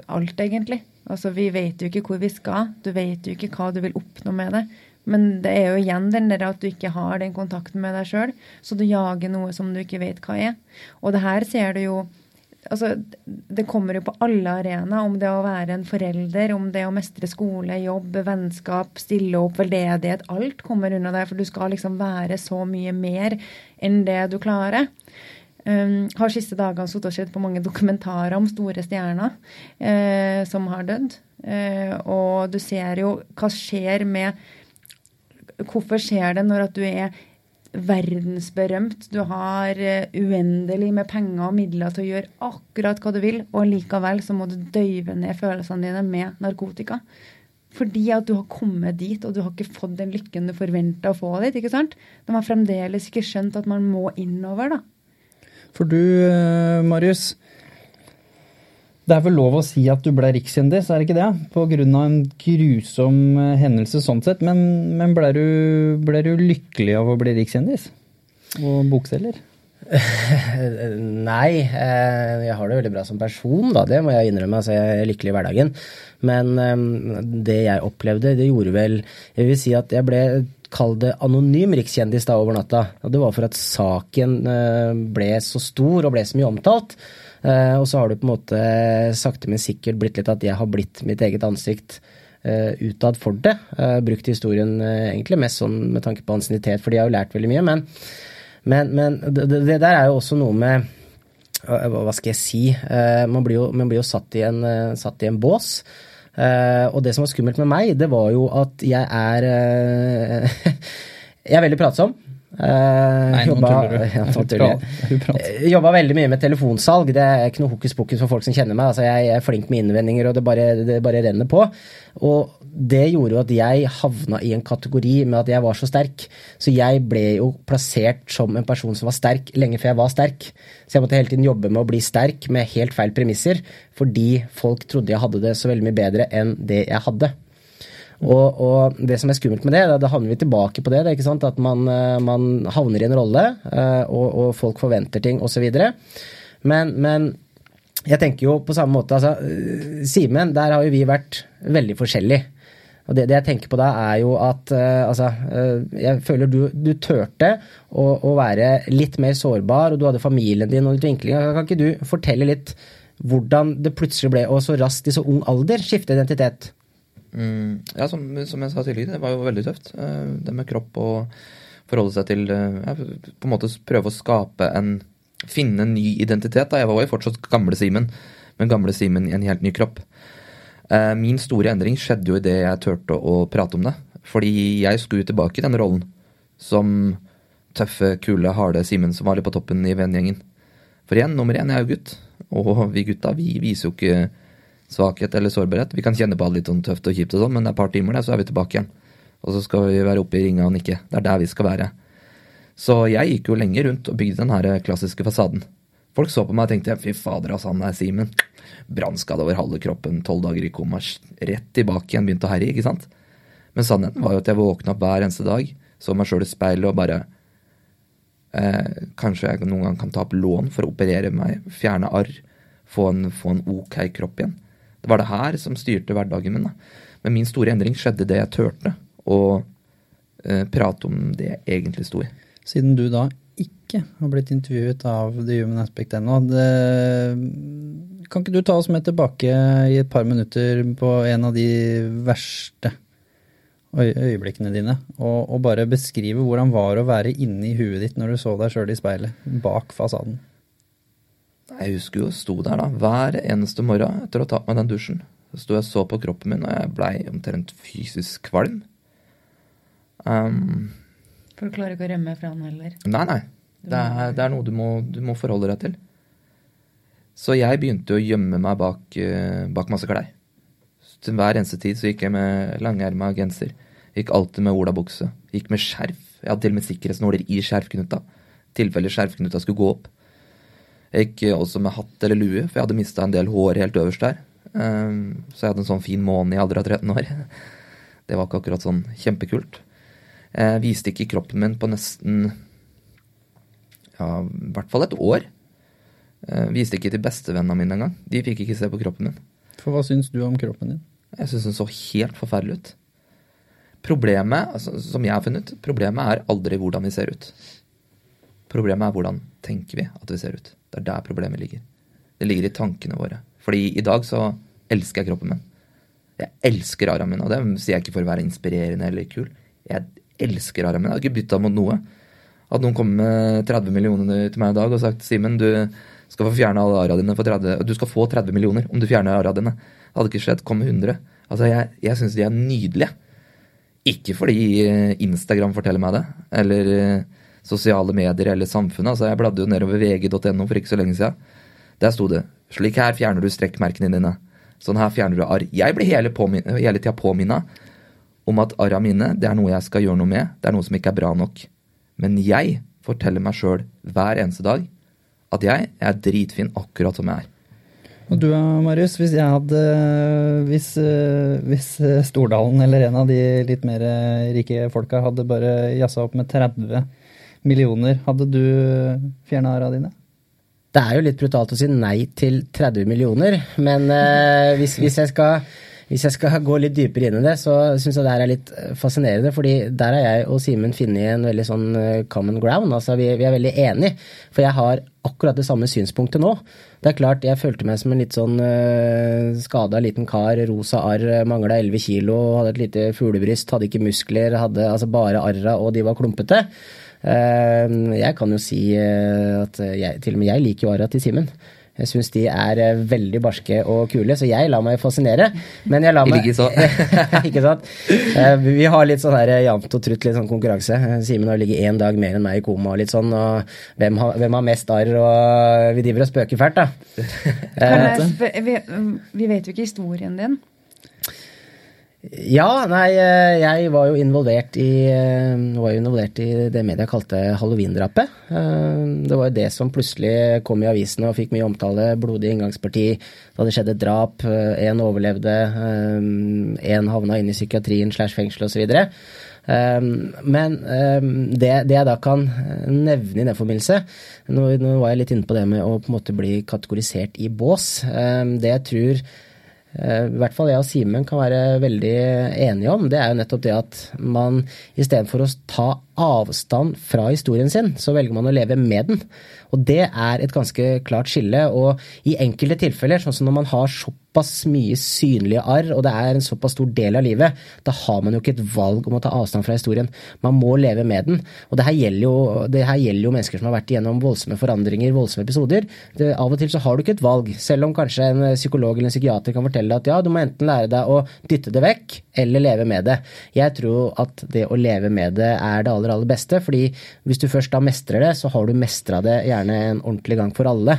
alt, egentlig. Altså, Vi vet jo ikke hvor vi skal. Du vet jo ikke hva du vil oppnå med det. Men det er jo igjen den der at du ikke har den kontakten med deg sjøl, så du jager noe som du ikke vet hva er. Og det her ser du jo altså, det kommer jo på alle arenaer, om det å være en forelder, om det å mestre skole, jobb, vennskap, stille opp, veldedighet. Alt kommer unna deg, for du skal liksom være så mye mer enn det du klarer. Um, har siste dagene sittet og sett på mange dokumentarer om store stjerner uh, som har dødd. Uh, og du ser jo hva skjer med Hvorfor skjer det når at du er verdensberømt. Du har eh, uendelig med penger og midler til å gjøre akkurat hva du vil, og likevel så må du døyve ned følelsene dine med narkotika. Fordi at du har kommet dit, og du har ikke fått den lykken du forventa å få dit. ikke sant? De har fremdeles ikke skjønt at man må innover, da. For du, eh, Marius, det er vel lov å si at du ble rikskjendis, er det ikke det? På grunn av en grusom eh, hendelse sånn sett. Men, men ble, du, ble, du, lykkelig av å bli rikskjendis? Og bokselger? *laughs* Nei, eh, jeg har det veldig bra som person, da. Det må jeg innrømme. Altså, jeg er lykkelig i hverdagen. Men eh, det jeg opplevde, det gjorde vel Jeg vil si at jeg ble Kall det anonym rikskjendis da over natta. Og det var for at saken ble så stor og ble så mye omtalt. Eh, og så har det på en måte sakte, men sikkert blitt litt at jeg har blitt mitt eget ansikt uh, utad for det. Uh, brukt historien egentlig mest sånn med tanke på ansiennitet, for de har jo lært veldig mye. Men, men, men det, det, der er jo også noe med Hva skal jeg si? Man blir, jo, man, blir jo, satt i en, satt i en bås. og det som var skummelt med meg, det var jo at jeg er *laughs* Jeg er veldig pratsom. Uh, Nei, jobba, *laughs* nå tuller jobba veldig mye med telefonsalg. Det er ikke noe hokus pokus for folk som kjenner meg. Altså, jeg er flink med innvendinger, og det bare, det bare renner på. Og det gjorde jo at jeg havna i en kategori med at jeg var så sterk. Så jeg ble jo plassert som en person som var sterk lenge før jeg var sterk. Så jeg måtte hele tiden jobbe med å bli sterk med helt feil premisser, fordi folk trodde jeg hadde det så veldig mye bedre enn det jeg hadde. Og, og, det som er skummelt med det, da, da havner vi tilbake på det. det? At man, eh, man havner i en rolle, eh, og, og folk forventer ting osv. Men, men jeg tenker jo på samme måte altså, eh, Simen, der har jo vi vært veldig forskjellige. Og det, det, jeg tenker på da, er jo at uh, altså uh, Jeg føler du, du turte å, å, være litt mer sårbar, og du hadde familien din og litt vinklinger. Kan ikke du fortelle litt hvordan det plutselig ble, og så raskt i så ung alder, skifte identitet? Mm, ja, som, som, jeg sa tidligere, det var jo veldig tøft. Eh, det med kropp og forholde seg til eh, ja, På en måte prøve å skape en Finne en ny identitet. da, Jeg var jo fortsatt gamle Simen, men gamle Simen i en helt ny kropp. Eh, min store endring skjedde jo idet jeg turte å prate om det. Fordi jeg skulle tilbake i den rollen som tøffe, kule, harde Simen som var litt på toppen i vennegjengen. For igjen, nummer én, jeg er jo gutt. Og vi gutta, vi viser jo ikke svakhet eller sårbarhet. Vi kan kjenne på det litt sånn tøft og kjipt, og sånn, men det er et par timer, der, så er vi tilbake igjen. Og så skal vi være oppe i ringa og nikke. Det er der vi skal være. Så jeg gikk jo lenge rundt og bygde den her klassiske fasaden. Folk så på meg og tenkte fy fader, altså, han er Simen. Brannskade over halve kroppen, tolv dager i koma, rett tilbake igjen, begynte å herje, ikke sant. Men sannheten var jo at jeg våkna opp hver eneste dag, så meg sjøl i speilet og bare eh, Kanskje jeg noen gang kan ta opp lån for å operere meg, fjerne arr, få en, få en ok kropp igjen. Det var det her som styrte hverdagen min. Da. Men min store endring skjedde det jeg turte å eh, prate om det jeg egentlig sto i. Siden du da ikke har blitt intervjuet av The Human Aspect ennå, kan ikke du ta oss med tilbake i et par minutter på en av de verste øyeblikkene dine, og, og bare beskrive hvordan var å være inni huet ditt når du så deg sjøl i speilet, bak fasaden? Jeg husker jo, sto der da, hver eneste morgen etter å ha tatt meg den dusjen. Så sto jeg og så på kroppen min, og jeg blei omtrent fysisk kvalm. Um, For du klarer ikke å rømme fra den heller? Nei, nei. Det er, det er noe du må, du må, forholde deg til. Så jeg begynte å gjemme meg bak, uh, bak masse klær. Til hver eneste tid så gikk jeg med langerma genser. Gikk alltid med olabukse. Gikk med skjerf. Jeg hadde til og med sikkerhetsnåler i skjerfknuta. tilfelle skjerfknuta skulle gå opp. Jeg gikk også med hatt eller lue, for jeg hadde mista en del hår helt øverst der. Ehm, så jeg hadde en sånn fin måne i alder av 13 år. *laughs* Det var ikke akkurat sånn kjempekult. Jeg viste ikke kroppen min på nesten ja, i hvert fall et år. Jeg viste ikke til bestevennene mine engang. De fikk ikke se på kroppen min. For hva syns du om kroppen din? Jeg syns den så helt forferdelig ut. Problemet, altså, som jeg har funnet, problemet er aldri hvordan vi ser ut. Problemet er hvordan tenker vi at vi ser ut. Det er der problemet ligger. Det ligger i tankene våre. Fordi i dag så elsker jeg kroppen min. Jeg elsker arra min, og det sier jeg ikke for å være inspirerende eller kul. Jeg elsker arra min. Jeg har ikke bytta mot noe. At noen kommer med 30 millioner til meg i dag og sagt Simen, du skal få fjerne alle arra dine for 30 Du skal få 30 millioner om du fjerner arra dine. Det hadde ikke skjedd. Kom med 100. Altså, jeg, jeg syns de er nydelige. Ikke fordi Instagram forteller meg det, eller sosiale medier eller samfunnet. Altså, jeg bladde jo nedover vg.no for ikke så lenge siden. Der sto det 'Slik her fjerner du strekkmerkene dine'. Sånn her fjerner du arr. Jeg blir hele, hele tida påminna om at arra mine det er noe jeg skal gjøre noe med. Det er noe som ikke er bra nok. Men jeg forteller meg sjøl hver eneste dag at jeg er dritfin akkurat som jeg er. Og du Marius, hvis jeg hadde Hvis, hvis Stordalen eller en av de litt mer rike folka hadde bare jazza opp med 30 millioner, hadde du fjerna arra dine? Det er jo litt brutalt å si nei til 30 millioner, men eh, hvis, hvis, jeg skal, hvis, jeg skal, gå litt dypere inn i det, så syns jeg det her er litt fascinerende. fordi der har jeg og Simen funnet en veldig sånn eh, common ground. altså Vi, vi er veldig enige. For jeg har akkurat det samme synspunktet nå. Det er klart, jeg følte meg som en litt sånn uh, skada liten kar. Rosa arr, mangla 11 kilo, hadde et lite fuglebryst, hadde ikke muskler, hadde altså bare arra, og de var klumpete. Ehm, jeg kan jo si eh, at jeg, til og med jeg liker jo Ara til Simen. Jeg syns de er eh, veldig barske og kule, så jeg lar meg fascinere. Men jeg lar meg Ikke så. *laughs* ikke sant? Eh, vi har litt sånn her jevnt og trutt litt sånn konkurranse. Simen har ligget én dag mer enn meg i koma og litt sånn, og hvem har, hvem har mest arr, og vi driver og spøker fælt, da. vi, vi vet jo ikke historien din. Ja, nei, eh, jeg var jo involvert i, eh, var jo involvert i det media kalte halloween-drapet. Eh, det var jo det som plutselig kom i avisene og fikk mye omtale. Blodig inngangsparti. Det hadde skjedd et drap. Én overlevde. Én havna inn i psykiatrien slash fengsel osv. Men det, det, jeg da kan nevne i den forbindelse nå, nå var jeg litt inne på det med å på en måte bli kategorisert i bås. Det jeg tror i hvert fall jeg og Simen kan være veldig enige om, det er jo nettopp det at man istedenfor å ta avstand fra historien sin, så velger man å leve med den. Og det er et ganske klart skille. Og i enkelte tilfeller, sånn som når man har såpass mye synlige arr, og det er en såpass stor del av livet, da har man jo ikke et valg om å ta avstand fra historien. Man må leve med den. Og det her gjelder jo, her gjelder jo mennesker som har vært igjennom voldsomme forandringer, voldsomme episoder. Det, av og til så har du ikke et valg, selv om kanskje en psykolog eller en psykiater kan fortelle deg at ja, du må enten lære deg å dytte det vekk, eller leve med det. Jeg tror at det å leve med det er det aller, aller beste, fordi hvis du først da mestrer det, så har du mestra det gjerne en ordentlig gang for alle.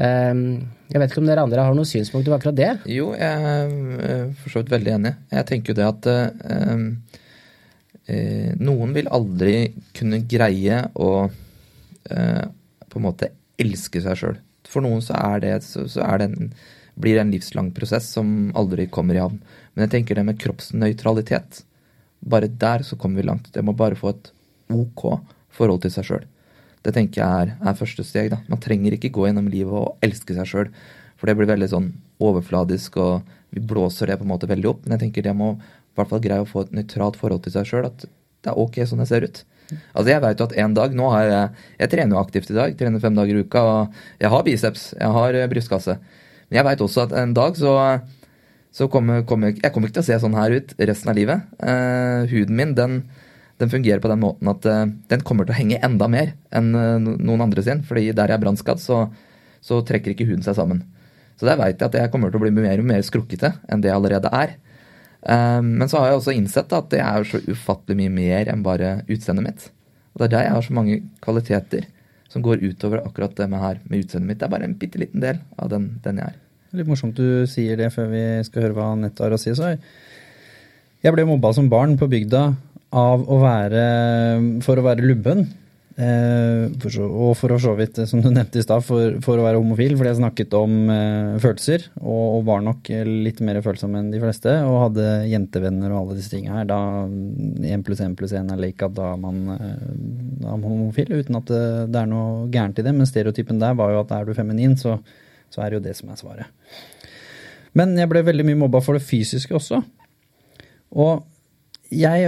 Ehm, jeg vet ikke om dere andre har noen synspunkter på akkurat det? Jo, jeg er for så vidt veldig enig. Jeg tenker jo det at eh, eh, noen vil aldri kunne greie å eh, på en måte elske seg sjøl. For noen så det, så, så det en, blir det en livslang prosess som aldri kommer i havn. Men jeg tenker det med kroppsnøytralitet. Bare der så kommer vi langt. Det må bare få et ok forhold til seg sjøl. Det tenker jeg er, er, første steg. da. Man trenger ikke gå gjennom livet og elske seg sjøl. For det blir veldig sånn overfladisk, og vi blåser det på en måte veldig opp. Men jeg tenker det må i hvert fall greie å få et nøytralt forhold til seg sjøl. At det er ok sånn det ser ut. Altså Jeg vet jo at en dag Nå har jeg Jeg trener jo aktivt i dag. Trener fem dager i uka. og Jeg har biceps. Jeg har eh, brystkasse. Men jeg veit også at en dag så, så kommer, kommer Jeg kommer ikke til å se sånn her ut resten av livet. Eh, huden min, den den fungerer på den måten at uh, den kommer til å henge enda mer enn uh, noen andre sin. fordi der jeg er brannskadd, så, så, trekker ikke huden seg sammen. Så der veit jeg at jeg kommer til å bli mer og mer skrukkete enn det jeg allerede er. Uh, men så har jeg også innsett at det er så ufattelig mye mer enn bare utseendet mitt. Og det er der jeg har så mange kvaliteter som går utover akkurat det med her med utseendet mitt. Det er bare en bitte liten del av den, den jeg er. Litt morsomt du sier det før vi skal høre hva Anette har å si. Så jeg ble mobba som barn på bygda av å være For å være lubben. Eh, og for så vidt, som du nevnte i stad, for, for, å være homofil. Fordi jeg snakket om eh, følelser, og, og, var nok litt mer følsom enn de fleste. Og hadde jentevenner og alle disse tingene her. Da én pluss én pluss én er lik at da er man, eh, da er homofil, uten at det, det, er noe gærent i det. Men stereotypen der var jo at er du feminin, så, så er det jo det som er svaret. Men jeg ble veldig mye mobba for det fysiske også. Og jeg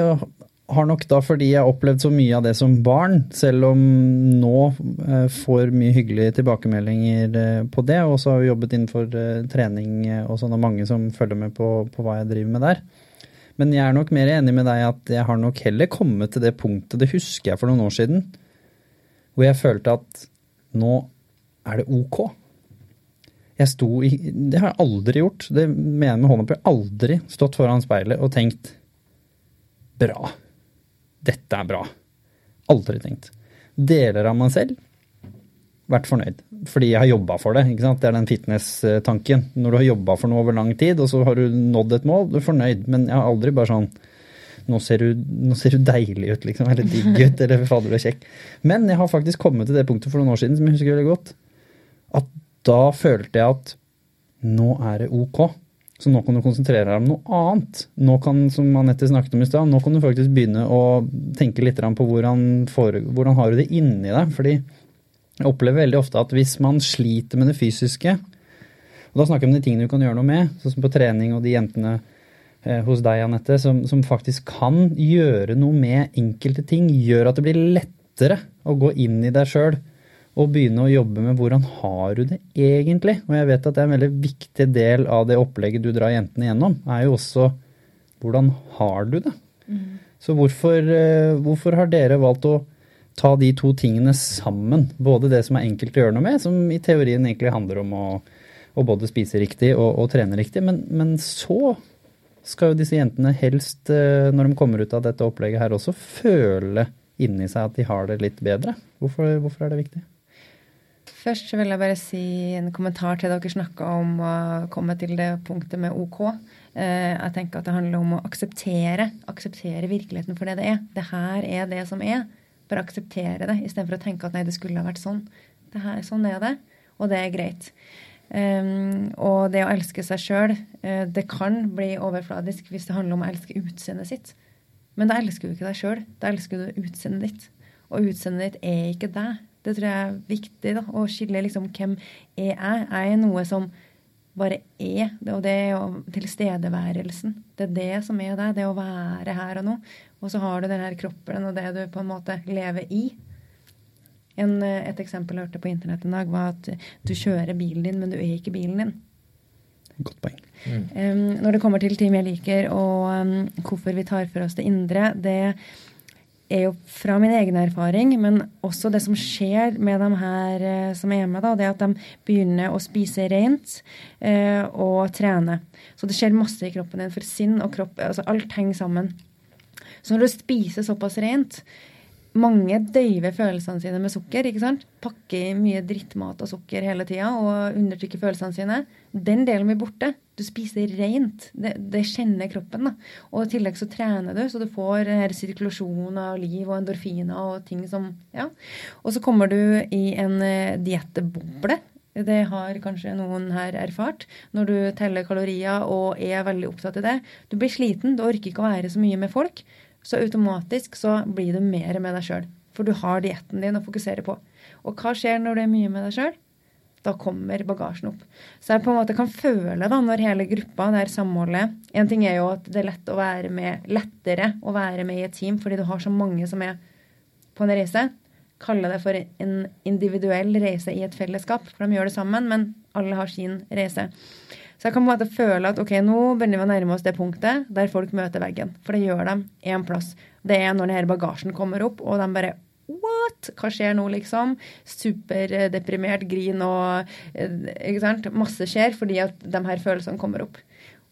har nok da fordi jeg har opplevd så mye av det som barn, selv om nå eh, får mye hyggelige tilbakemeldinger eh, på det. Og så har vi jobbet innenfor eh, trening og sånn, og mange som følger med på, på, hva jeg driver med der. Men jeg er nok mer enig med deg at jeg har nok heller kommet til det punktet, det husker jeg for noen år siden, hvor jeg følte at nå er det ok. Jeg sto i Det har jeg aldri gjort. Det mener jeg med hånda på. Jeg har aldri stått foran speilet og tenkt bra dette er bra. Aldri tenkt. Deler av meg selv vært fornøyd. Fordi jeg har jobba for det. ikke sant? Det er den fitness-tanken. Når du har jobba for noe over lang tid, og så har du nådd et mål, du er fornøyd. Men jeg har aldri bare sånn nå ser, du, nå ser du deilig ut, liksom. Eller digg ut. Eller fader, du er kjekk. Men jeg har faktisk kommet til det punktet for noen år siden som jeg husker veldig godt. At da følte jeg at nå er det ok. Så nå kan du konsentrere deg om noe annet. Nå kan, som Anette snakket om i sted, nå kan du faktisk begynne å tenke litt på hvordan, for, hvordan har du det inni deg. Fordi jeg opplever veldig ofte at hvis man sliter med det fysiske, og da snakker jeg om de tingene du kan gjøre noe med, sånn som på trening og de jentene eh, hos deg, Anette, som, som faktisk kan gjøre noe med enkelte ting, gjør at det blir lettere å gå inn i deg sjøl og begynne å jobbe med hvordan har du det egentlig? Og jeg vet at det er en veldig viktig del av det opplegget du drar jentene gjennom, er jo også hvordan har du det? Mm. Så hvorfor, eh, hvorfor, har dere valgt å ta de to tingene sammen? Både det som er enkelt å gjøre noe med, som i teorien egentlig handler om å, å både spise riktig og, og trene riktig, men, men, så skal jo disse jentene helst, eh, når de kommer ut av dette opplegget her også, føle inni seg at de har det litt bedre. Hvorfor, hvorfor er det viktig? Først så vil jeg bare si en kommentar til dere snakka om å komme til det punktet med OK. Eh, jeg tenker at det handler om å akseptere. Akseptere virkeligheten for det det er. Det her er det som er. Bare akseptere det, istedenfor å tenke at nei, det skulle ha vært sånn. Det her, sånn er det, og det er greit. Um, og det å elske seg sjøl, uh, det kan bli overfladisk hvis det handler om å elske utseendet sitt. Men da elsker du ikke deg sjøl. Da elsker du utseendet ditt. Og utseendet ditt er ikke deg. Det tror jeg er viktig, da, å skille liksom hvem er jeg. Jeg er noe som bare er. Og det er jo tilstedeværelsen. Det er det som er deg. Det å være her og nå. Og så har du den her kroppen og det du på en måte lever i. En, eh, et eksempel jeg hørte på internett en dag, var at du kjører bilen din, men du er ikke bilen din. Godt poeng. Mm. Um, når det kommer til team jeg liker, og um, hvorfor vi tar for oss det indre, det er jo fra min egen erfaring, men også det som skjer med de her uh, som er med, da, det at de begynner å spise rent eh, og trene. Så det skjer masse i kroppen din, for sinn og kropp, altså alt henger sammen. Så når du spiser såpass rent, mange døyver følelsene sine med sukker. ikke sant? Pakker i mye drittmat og sukker hele tida og undertrykker følelsene sine. Den delen blir borte. Du spiser rent. Det, det kjenner kroppen. da. Og i tillegg så trener du, så du får her sirkulasjon av liv og endorfiner og ting som Ja. Og så kommer du i en uh, diettboble. Det har kanskje noen her erfart. Når du teller kalorier og er veldig opptatt i det. Du blir sliten, du orker ikke å være så mye med folk så automatisk så blir du mer med deg sjøl. For du har dietten din å fokusere på. Og hva skjer når du er mye med deg sjøl? Da kommer bagasjen opp. Så jeg på en måte kan føle da, når hele gruppa, det her samholdet En ting er jo at det er lett å være med, lettere å være med i et team fordi du har så mange som er på en reise. Kalle det for en individuell reise i et fellesskap, for de gjør det sammen, men alle har sin reise. Så jeg kan på en måte føle at ok, nå begynner vi å nærme oss det punktet der folk møter veggen. For det gjør de én plass. Det er når denne bagasjen kommer opp, og de bare What? Hva skjer nå, liksom? Superdeprimert, grin og eh, ikke sant? Masse skjer fordi at de her følelsene kommer opp.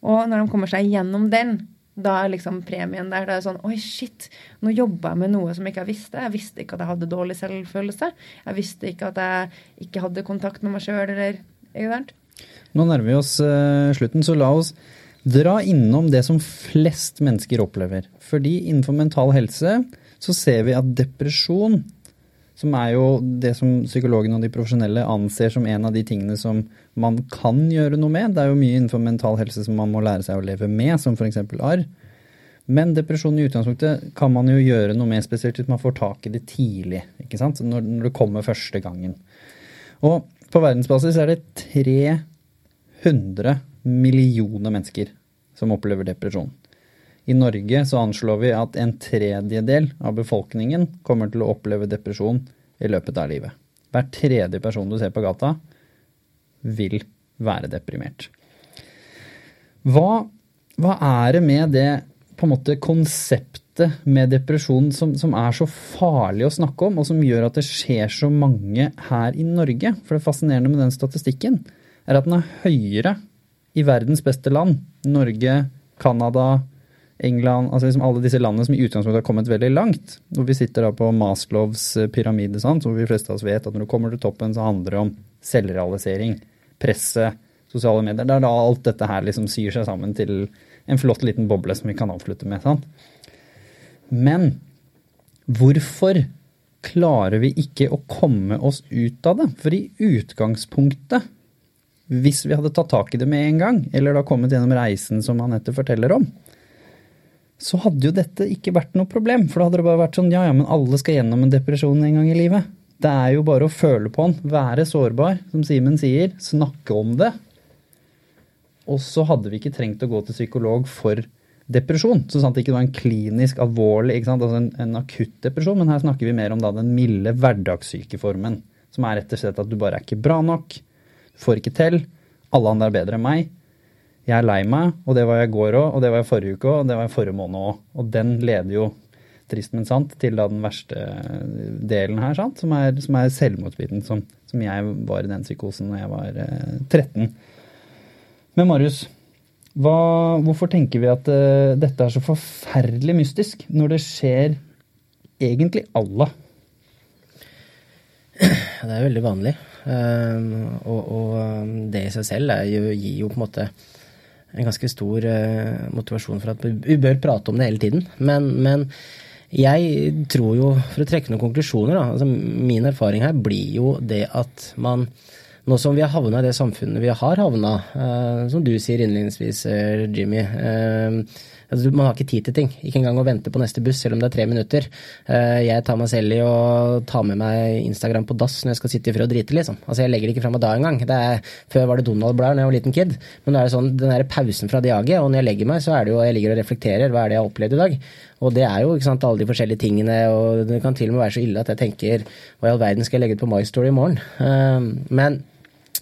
Og når de kommer seg gjennom den, da er liksom premien der. Da er det sånn Oi, shit, nå jobber jeg med noe som jeg ikke visste. Jeg visste ikke at jeg hadde dårlig selvfølelse. Jeg visste ikke at jeg ikke hadde kontakt med meg sjøl, eller Ikke sant? Nå nærmer vi oss uh, slutten, så la oss dra innom det som flest mennesker opplever. Fordi innenfor mental helse så ser vi at depresjon, som er jo det som psykologene og de profesjonelle anser som en av de tingene som man kan gjøre noe med. Det er jo mye innenfor mental helse som man må lære seg å leve med, som f.eks. arr. Men depresjon i utgangspunktet kan man jo gjøre noe med, spesielt hvis man får tak i det tidlig. ikke sant? Når, når det kommer første gangen. Og på verdensbasis er det tre 100 millioner mennesker som opplever depresjon. I Norge så anslår vi at en tredjedel av befolkningen kommer til å oppleve depresjon i løpet av livet. Hver tredje person du ser på gata, vil være deprimert. Hva, hva er det med det på en måte konseptet med depresjon som, som, er så farlig å snakke om, og som gjør at det skjer så mange her i Norge? For det fascinerende med den statistikken er at den er høyere i verdens beste land. Norge, Canada, England altså liksom Alle disse landene som i utgangspunktet har kommet veldig langt. Hvor vi sitter da på Maslows eh, pyramide, sant? hvor vi fleste av oss vet at når du kommer til toppen, så handler det om selvrealisering, presset, sosiale medier. Det er da alt dette her liksom syr seg sammen til en flott liten boble som vi kan avslutte med. sant? Men hvorfor klarer vi ikke å komme oss ut av det? For i utgangspunktet hvis vi hadde tatt tak i det med en gang, eller da kommet gjennom reisen som Anette forteller om, så hadde jo dette ikke vært noe problem. For da hadde det bare vært sånn ja ja, men alle skal gjennom en depresjon en gang i livet. Det er jo bare å føle på den, være sårbar, som Simen sier, snakke om det. Og så hadde vi ikke trengt å gå til psykolog for depresjon. Så sant det ikke var en klinisk alvorlig, altså en, en akutt depresjon, men her snakker vi mer om da den milde hverdagssykeformen. Som er rett og slett at du bare er ikke bra nok Får ikke til. Alle andre er bedre enn meg. Jeg er lei meg, og det var jeg i går òg, og det var jeg forrige uke òg, og det var jeg forrige måned òg. Og den leder jo, trist, men sant, til da den verste delen her, sant? som er, som er selvmordsbiten, som, som, jeg var i den psykosen da jeg var eh, 13. Men Marius, hva, hvorfor tenker vi at uh, dette er så forferdelig mystisk, når det skjer egentlig alle? Det er veldig vanlig. Og, og det i seg selv jo, gir jo på en måte en ganske stor motivasjon for at vi bør prate om det hele tiden. Men, men jeg tror jo, for å trekke noen konklusjoner, da, altså min erfaring her blir jo det at man nå som vi har havna i det samfunnet vi har havna, eh, som du sier innledningsvis, eh, Jimmy eh, altså, Man har ikke tid til ting. Ikke engang å vente på neste buss, selv om det er tre minutter. Eh, jeg tar meg selv i å ta med meg Instagram på dass når jeg skal sitte i fred og drite, liksom. Altså, jeg legger det ikke fra meg da engang. Før var det Donald-blader da jeg var liten kid. Men nå er det sånn, den der pausen fra det og når jeg legger meg, så er det jo jeg ligger og reflekterer. Hva er det jeg har opplevd i dag? Og det er jo ikke sant, alle de forskjellige tingene, og det kan til og med være så ille at jeg tenker hva i all verden skal jeg legge ut på My Story i morgen? Uh, men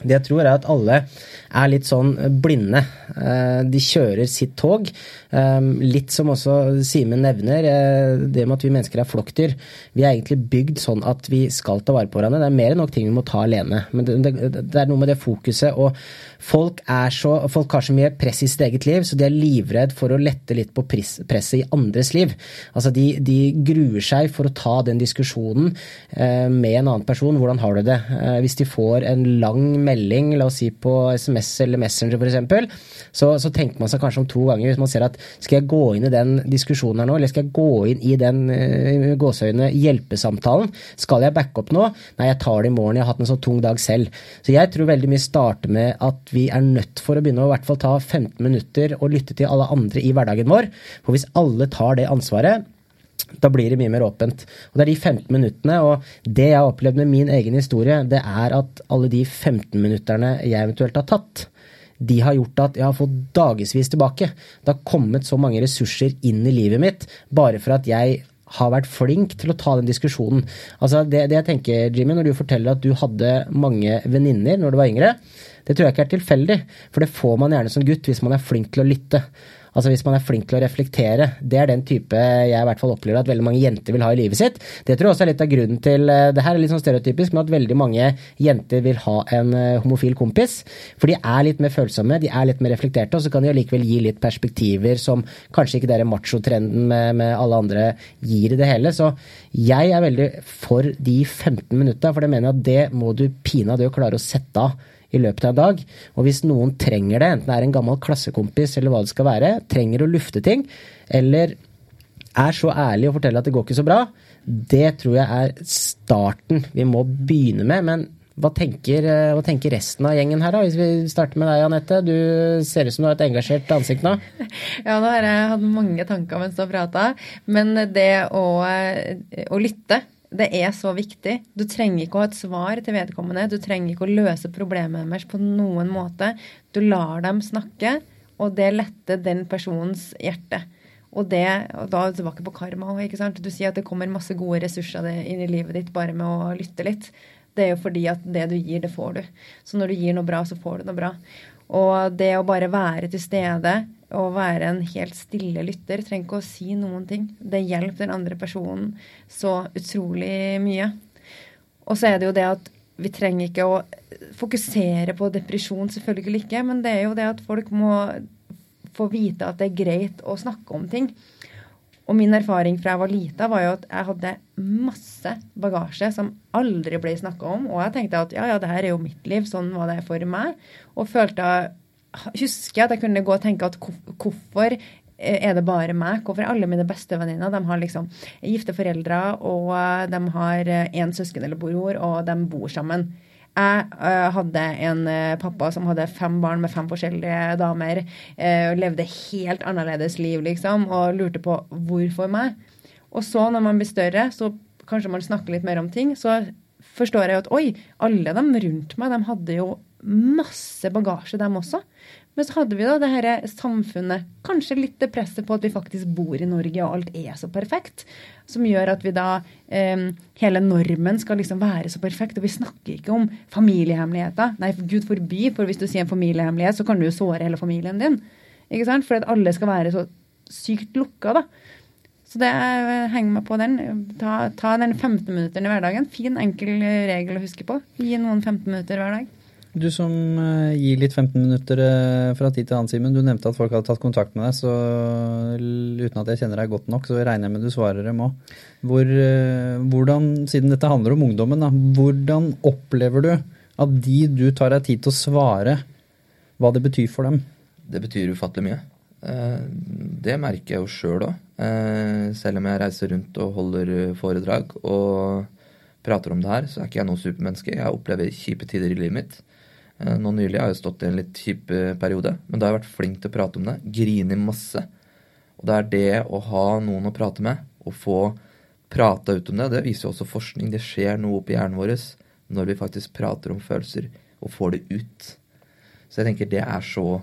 det jeg tror er at alle er litt sånn blinde. Uh, de kjører sitt tog. Um, litt som også Simen nevner, uh, det med at vi mennesker er flokkdyr. Vi er egentlig bygd sånn at vi skal ta vare på hverandre. Det er mer enn nok ting vi må ta alene. Men det, det er noe med det fokuset. og folk, så, folk, har så mye press i sitt eget liv, så de er livredd for å lette litt på presset i andres liv. Altså de, de, gruer seg for å ta den diskusjonen eh, med en annen person. Hvordan har du det? Eh, hvis de får en lang melding, la oss si på SMS eller Messenger f.eks., så, så tenker man seg kanskje om to ganger hvis man ser at skal jeg gå inn i den diskusjonen her nå, eller skal jeg gå inn i den uh, gåseøyne hjelpesamtalen? Skal jeg backe opp nå? Nei, jeg tar det i morgen, jeg har hatt en så tung dag selv. Så jeg tror veldig mye starter med at vi er nødt for å begynne å i hvert fall ta 15 minutter og lytte til alle andre i hverdagen vår. For hvis alle tar det ansvaret, da blir det mye mer åpent. Og det er de 15 minuttene, og det jeg har opplevd med min egen historie, det er at alle de 15 minutterne jeg eventuelt har tatt, de har gjort at jeg har fått dagevis tilbake. Det har kommet så mange ressurser inn i livet mitt bare for at jeg har vært flink til å ta den diskusjonen. Altså det, det jeg tenker, Jimmy, når du forteller at du hadde mange venninner når du var yngre, det tror jeg ikke er tilfeldig, for det får man gjerne som gutt hvis man er flink til å lytte. Altså Hvis man er flink til å reflektere. Det er den type jeg i hvert fall opplever at veldig mange jenter vil ha i livet sitt. Det tror jeg også er litt av grunnen til eh, Det her er litt sånn stereotypisk, men at veldig mange jenter vil ha en eh, homofil kompis. For de er litt mer følsomme, de er litt mer reflekterte, og så kan de allikevel gi litt perspektiver som kanskje ikke den machotrenden med, med alle andre gir i det hele. Så jeg er veldig for de 15 minutta, for det mener jeg at det må du pinadø klare å sette av i løpet av en dag. Og hvis noen trenger det, enten det er en gammel klassekompis eller hva det skal være, trenger å lufte ting, eller er så ærlig å fortelle at det går ikke så bra, det tror jeg er starten vi må begynne med. Men hva tenker, eh, hva tenker, resten av gjengen her, da? Hvis vi starter med deg, Anette. Du ser ut som du har et engasjert ansikt nå. *laughs* Ja, nå har jeg hatt mange tanker mens du har prata. Men det å, eh, å lytte det er så viktig. Du trenger ikke å ha et svar til vedkommende. Du trenger ikke å løse problemet deres på noen måte. Du lar dem snakke, og det letter den personens hjerte. Og, det, og da er du tilbake på karma ikke sant. Du sier at det kommer masse gode ressurser inn i livet ditt bare med å lytte litt. Det er jo fordi at det du gir, det får du. Så når du gir noe bra, så får du noe bra. Og det å bare være til stede å være en helt stille lytter. Trenger ikke å si noen ting. Det hjelper den andre personen så utrolig mye. Og så er det jo det at vi trenger ikke å fokusere på depresjon, selvfølgelig ikke. Men det er jo det at folk må få vite at det er greit å snakke om ting. Og min erfaring fra jeg var lita, var jo at jeg hadde masse bagasje som aldri ble snakka om. Og jeg tenkte at ja, ja, det her er jo mitt liv, sånn var det for meg. Og følte husker jeg at jeg kunne gå og tenke at hvorfor er det bare meg? Hvorfor alle mine bestevenninner de har liksom gifte foreldre, og de har én søsken eller bror, og de bor sammen? Jeg hadde en pappa som hadde fem barn med fem forskjellige damer. og levde helt annerledes liv, liksom, og lurte på hvorfor meg. Og så, når man blir større, så kanskje man snakker litt mer om ting, så forstår jeg at oi, alle de rundt meg, de hadde jo masse bagasje, dem også. Men så hadde vi da det her samfunnet, kanskje litt det presset på at vi faktisk bor i Norge og alt er så perfekt, som gjør at vi da eh, Hele normen skal liksom være så perfekt. Og vi snakker ikke om familiehemmeligheter. Nei, gud forby, for hvis du sier en familiehemmelighet, så kan du jo såre hele familien din. Ikke sant? For at alle skal være så sykt lukka, da. Så det henger meg på den. Ta, ta den 15 minutteren i hverdagen. Fin, enkel regel å huske på. Gi noen 15 minutter hver dag. Du som uh, gir litt 15 minutter uh, fra tid til annen, Simen. Du nevnte at folk hadde tatt kontakt med deg, så uten at jeg kjenner deg godt nok, så regner jeg med du svarer dem òg. Hvor, uh, hvordan, siden dette handler om ungdommen, da, hvordan opplever du At de du tar deg tid til å svare, hva det betyr for dem? Det betyr ufattelig mye. Eh, det merker jeg jo sjøl òg. Selv om jeg reiser rundt og holder foredrag og prater om det her, så er ikke jeg noe supermenneske. Jeg opplever kjipe tider i livet mitt. Nå nylig har jeg stått i en litt kjip periode, men da har jeg vært flink til å prate om det. Grine masse. Og det er det å ha noen å prate med, og få prata ut om det, det viser jo også forskning. Det skjer noe oppi hjernen vår når vi faktisk prater om følelser og får det ut. Så jeg tenker det er så,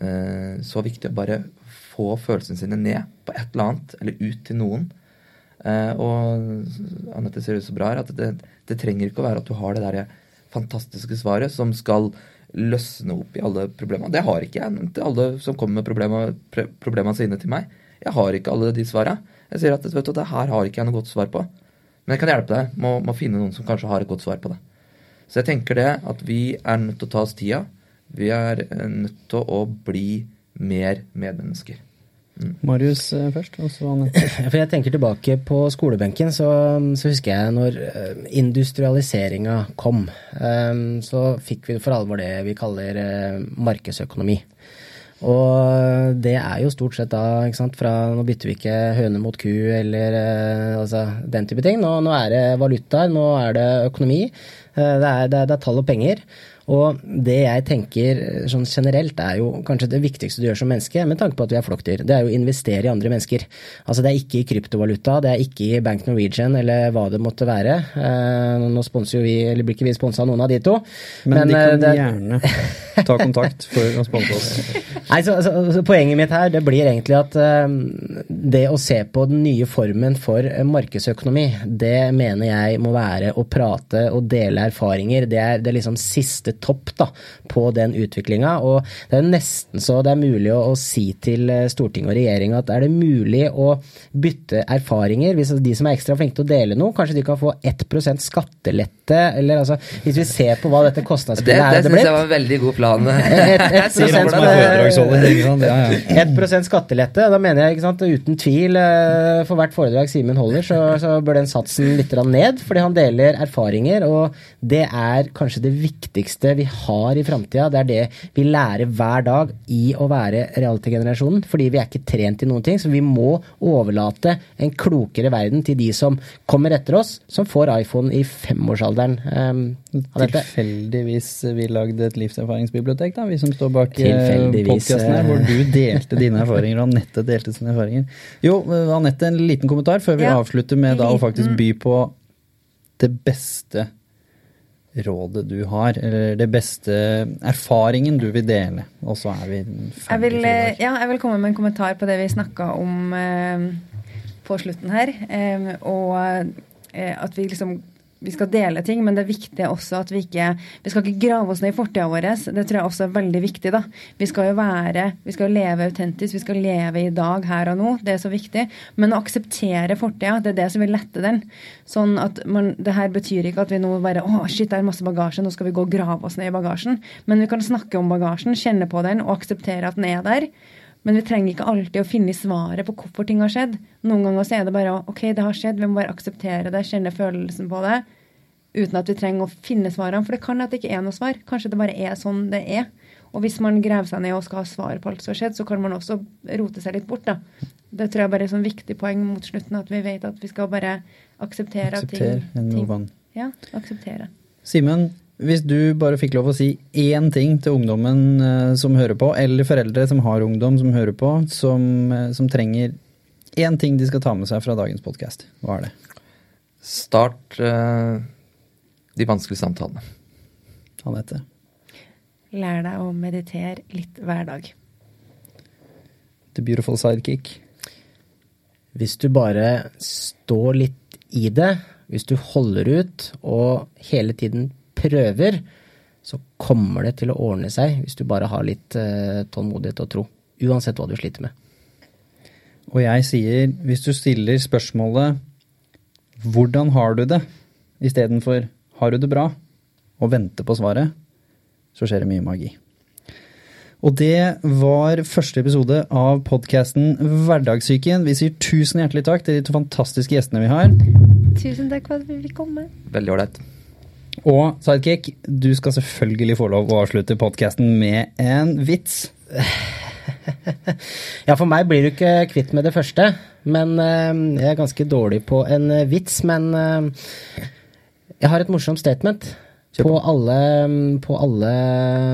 eh, så viktig å bare få følelsene sine ned på et eller annet, eller ut til noen. Eh, og Anette ser ut så bra her at det, det, trenger ikke å være at du har det der fantastiske svaret som skal løsne opp i alle problemene. Det har ikke jeg. Til alle som kommer med problemene sine til meg. Jeg har ikke alle de svarene. Jeg sier at vet du, det her har ikke jeg noe godt svar på. Men jeg kan hjelpe deg med å finne noen som kanskje har et godt svar på det. Så jeg tenker det at vi er nødt til å ta oss tida. Vi er eh, nødt til å bli mer medmennesker. Mm. Marius eh, først, og så Anette. *laughs* Jeg tenker tilbake på skolebenken, så, så husker jeg når eh, industrialiseringa kom. Så fikk vi for alvor det vi kaller markedsøkonomi. Og det er jo stort sett da, ikke sant, fra nå bytter vi ikke høne mot ku eller altså, den type ting. Nå, nå er det valutaer, nå er det økonomi. Det er, det er, det er tall og penger. Og det jeg tenker sånn generelt er jo kanskje det viktigste du gjør som menneske, med tanke på at vi er flokkdyr, det er jo å investere i andre mennesker. Altså det er ikke i kryptovaluta, det er ikke i Bank Norwegian eller hva det måtte være. Eh, nå sponser jo vi, eller blir ikke vi sponsa av noen av de to. Men, men de kan eh, det... gjerne *laughs* ta kontakt for å sponse oss. Nei, så, så, så, Poenget mitt her det blir egentlig at det å se på den nye formen for markedsøkonomi, det mener jeg må være å prate og dele erfaringer. Det er, det liksom siste topp da, på den utviklinga. Og det er nesten så det er mulig å, å si til eh, storting og regjering at er det mulig å bytte erfaringer, hvis de som er ekstra flinke til å dele noe, kanskje de kan få 1% skattelette, eller altså Hvis vi ser på hva dette kostnadsbildet er det, det syns jeg var en veldig god plan. *laughs* 1 *laughs* prosent skattelette, da mener jeg ikke sant, uten tvil eh, for hvert foredrag Simen holder, så, så bør den satsen litt ned, fordi han deler erfaringer, og det er kanskje det viktigste vi har i framtida. Det er det vi lærer hver dag i å være reality-generasjonen. Fordi vi er ikke trent i noen ting. Så vi må overlate en klokere verden til de som kommer etter oss, som får iPhone i femårsalderen. Um, Tilfeldigvis vi lagde et livserfaringsbibliotek, da, vi som står bak eh, podkasten her, hvor du delte dine erfaringer, og Anette delte sine erfaringer. Jo, Anette, en liten kommentar før vi ja, avslutter med da å faktisk by på det beste rådet du har, eller det beste erfaringen du vil dele. Og så er vi jeg vil, Ja, jeg vil komme med en kommentar på det vi snakka om eh, på slutten her. Eh, og eh, at vi liksom vi skal dele ting, men det er viktig også at vi ikke Vi skal ikke grave oss ned i fortida vår. Det tror jeg også er veldig viktig. da. Vi skal jo være Vi skal leve autentisk. Vi skal leve i dag, her og nå. Det er så viktig. Men å akseptere fortida, det er det som vil lette den. Sånn at man, Det her betyr ikke at vi nå bare Å, shit, det er masse bagasje, nå skal vi gå og grave oss ned i bagasjen. Men vi kan snakke om bagasjen, kjenne på den og akseptere at den er der. Men vi trenger ikke alltid å finne svaret på hvorfor ting har skjedd. Noen ganger så er det bare OK, det har skjedd, vi må bare akseptere det, kjenne følelsen på det. Uten at vi trenger å finne svarene. For det kan at det ikke er noe svar. Kanskje det bare er sånn det er. Og hvis man graver seg ned og skal ha svar på alt som har skjedd, så kan man også rote seg litt bort, da. Det tror jeg bare er et sånn viktig poeng mot slutten, at vi vet at vi skal bare akseptere Aksepter ting, ting Ja, akseptere. Simen, hvis du bare fikk lov å si én ting til ungdommen uh, som hører på, eller foreldre som har ungdom som hører på, som, uh, som trenger én ting de skal ta med seg fra dagens podkast, hva er det? Start uh, de vanskelige samtalene. Anette? Lær deg å meditere litt hver dag. The beautiful sidekick. Hvis du bare står litt i det, hvis du holder ut og hele tiden prøver, så kommer det til å ordne seg hvis du bare har litt uh, tålmodighet og tro. Uansett hva du sliter med. Og jeg sier, hvis du stiller spørsmålet 'Hvordan har du det?' istedenfor 'Har du det bra?' og venter på svaret, så skjer det mye magi. Og det var første episode av podkasten Hverdagssyken. Vi sier tusen hjertelig takk til de to fantastiske gjestene vi har. Tusen takk for at vi fikk komme. Veldig ålreit. Og Sidekick, du skal selvfølgelig få lov å avslutte podkasten med en vits. *laughs* Ja, for meg blir du ikke kvitt med det første. Men eh, jeg er ganske dårlig på en vits. Men eh, jeg har et morsomt statement. På alle, på alle,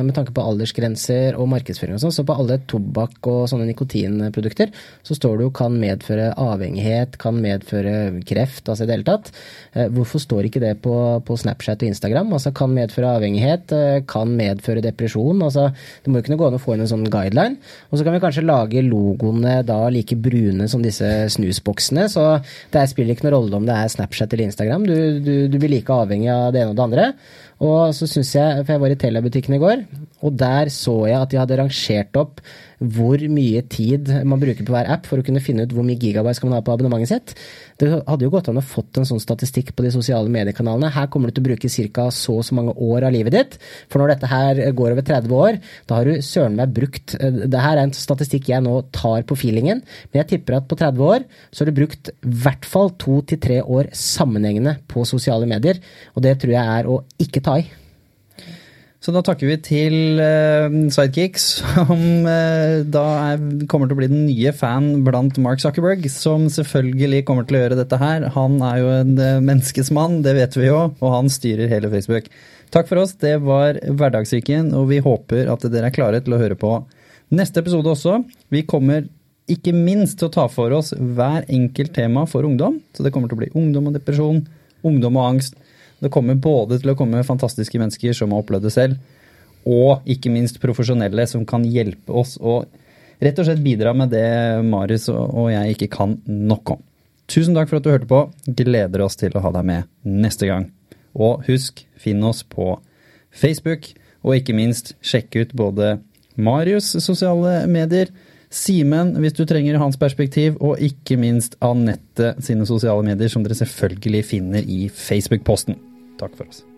med tanke på aldersgrenser og markedsføring og sånn, så på alle tobakk og sånne nikotinprodukter, så står det jo kan medføre avhengighet, kan medføre kreft, altså i det hele tatt. Eh, hvorfor står ikke det på, på Snapchat og Instagram? Altså kan medføre avhengighet, eh, kan medføre depresjon. Altså det må jo kunne gå an å få inn en sånn guideline. Og så kan vi kanskje lage logoene da like brune som disse snusboksene, så det spiller ikke noen rolle om det er Snapchat eller Instagram. Du, du, du blir like avhengig av det ene og det andre. Og så syns jeg, for jeg var i Telia-butikken i går, og der så jeg at de hadde rangert opp hvor mye tid man bruker på hver app for å kunne finne ut hvor mye gigabyte skal man ha på abonnementet sitt. Det hadde jo gått an å fått en sånn statistikk på de sosiale mediekanalene. Her kommer du til å bruke ca. så og så mange år av livet ditt. For når dette her går over 30 år, da har du søren meg brukt Det her er en statistikk jeg nå tar på feelingen, men jeg tipper at på 30 år så har du brukt i hvert fall to til tre år sammenhengende på sosiale medier. Og det tror jeg er å ikke ta i. Så da takker vi til uh, Sidekick, *laughs* som uh, da er, kommer til å bli den nye fan blant Mark Zuckerberg, som selvfølgelig kommer til å gjøre dette her. Han er jo en uh, menneskesmann, det vet vi jo, og han styrer hele Facebook. Takk for oss, det var Hverdagssyken, og vi håper at dere er klare til å høre på neste episode også. Vi kommer ikke minst til å ta for oss hver enkelt tema for ungdom, så det kommer til å bli ungdom og depresjon, ungdom og angst det kommer både til å komme fantastiske mennesker som har opplevd det selv, og ikke minst profesjonelle som kan hjelpe oss å rett og slett bidra med det Marius og jeg ikke kan nok om. Tusen takk for at du hørte på. Gleder oss til å ha deg med neste gang. Og husk, finn oss på Facebook, og ikke minst sjekk ut både Marius' sosiale medier, Simen hvis du trenger hans perspektiv, og ikke minst Anette sine sosiale medier, som dere selvfølgelig finner i Facebook-posten. Takk for oss.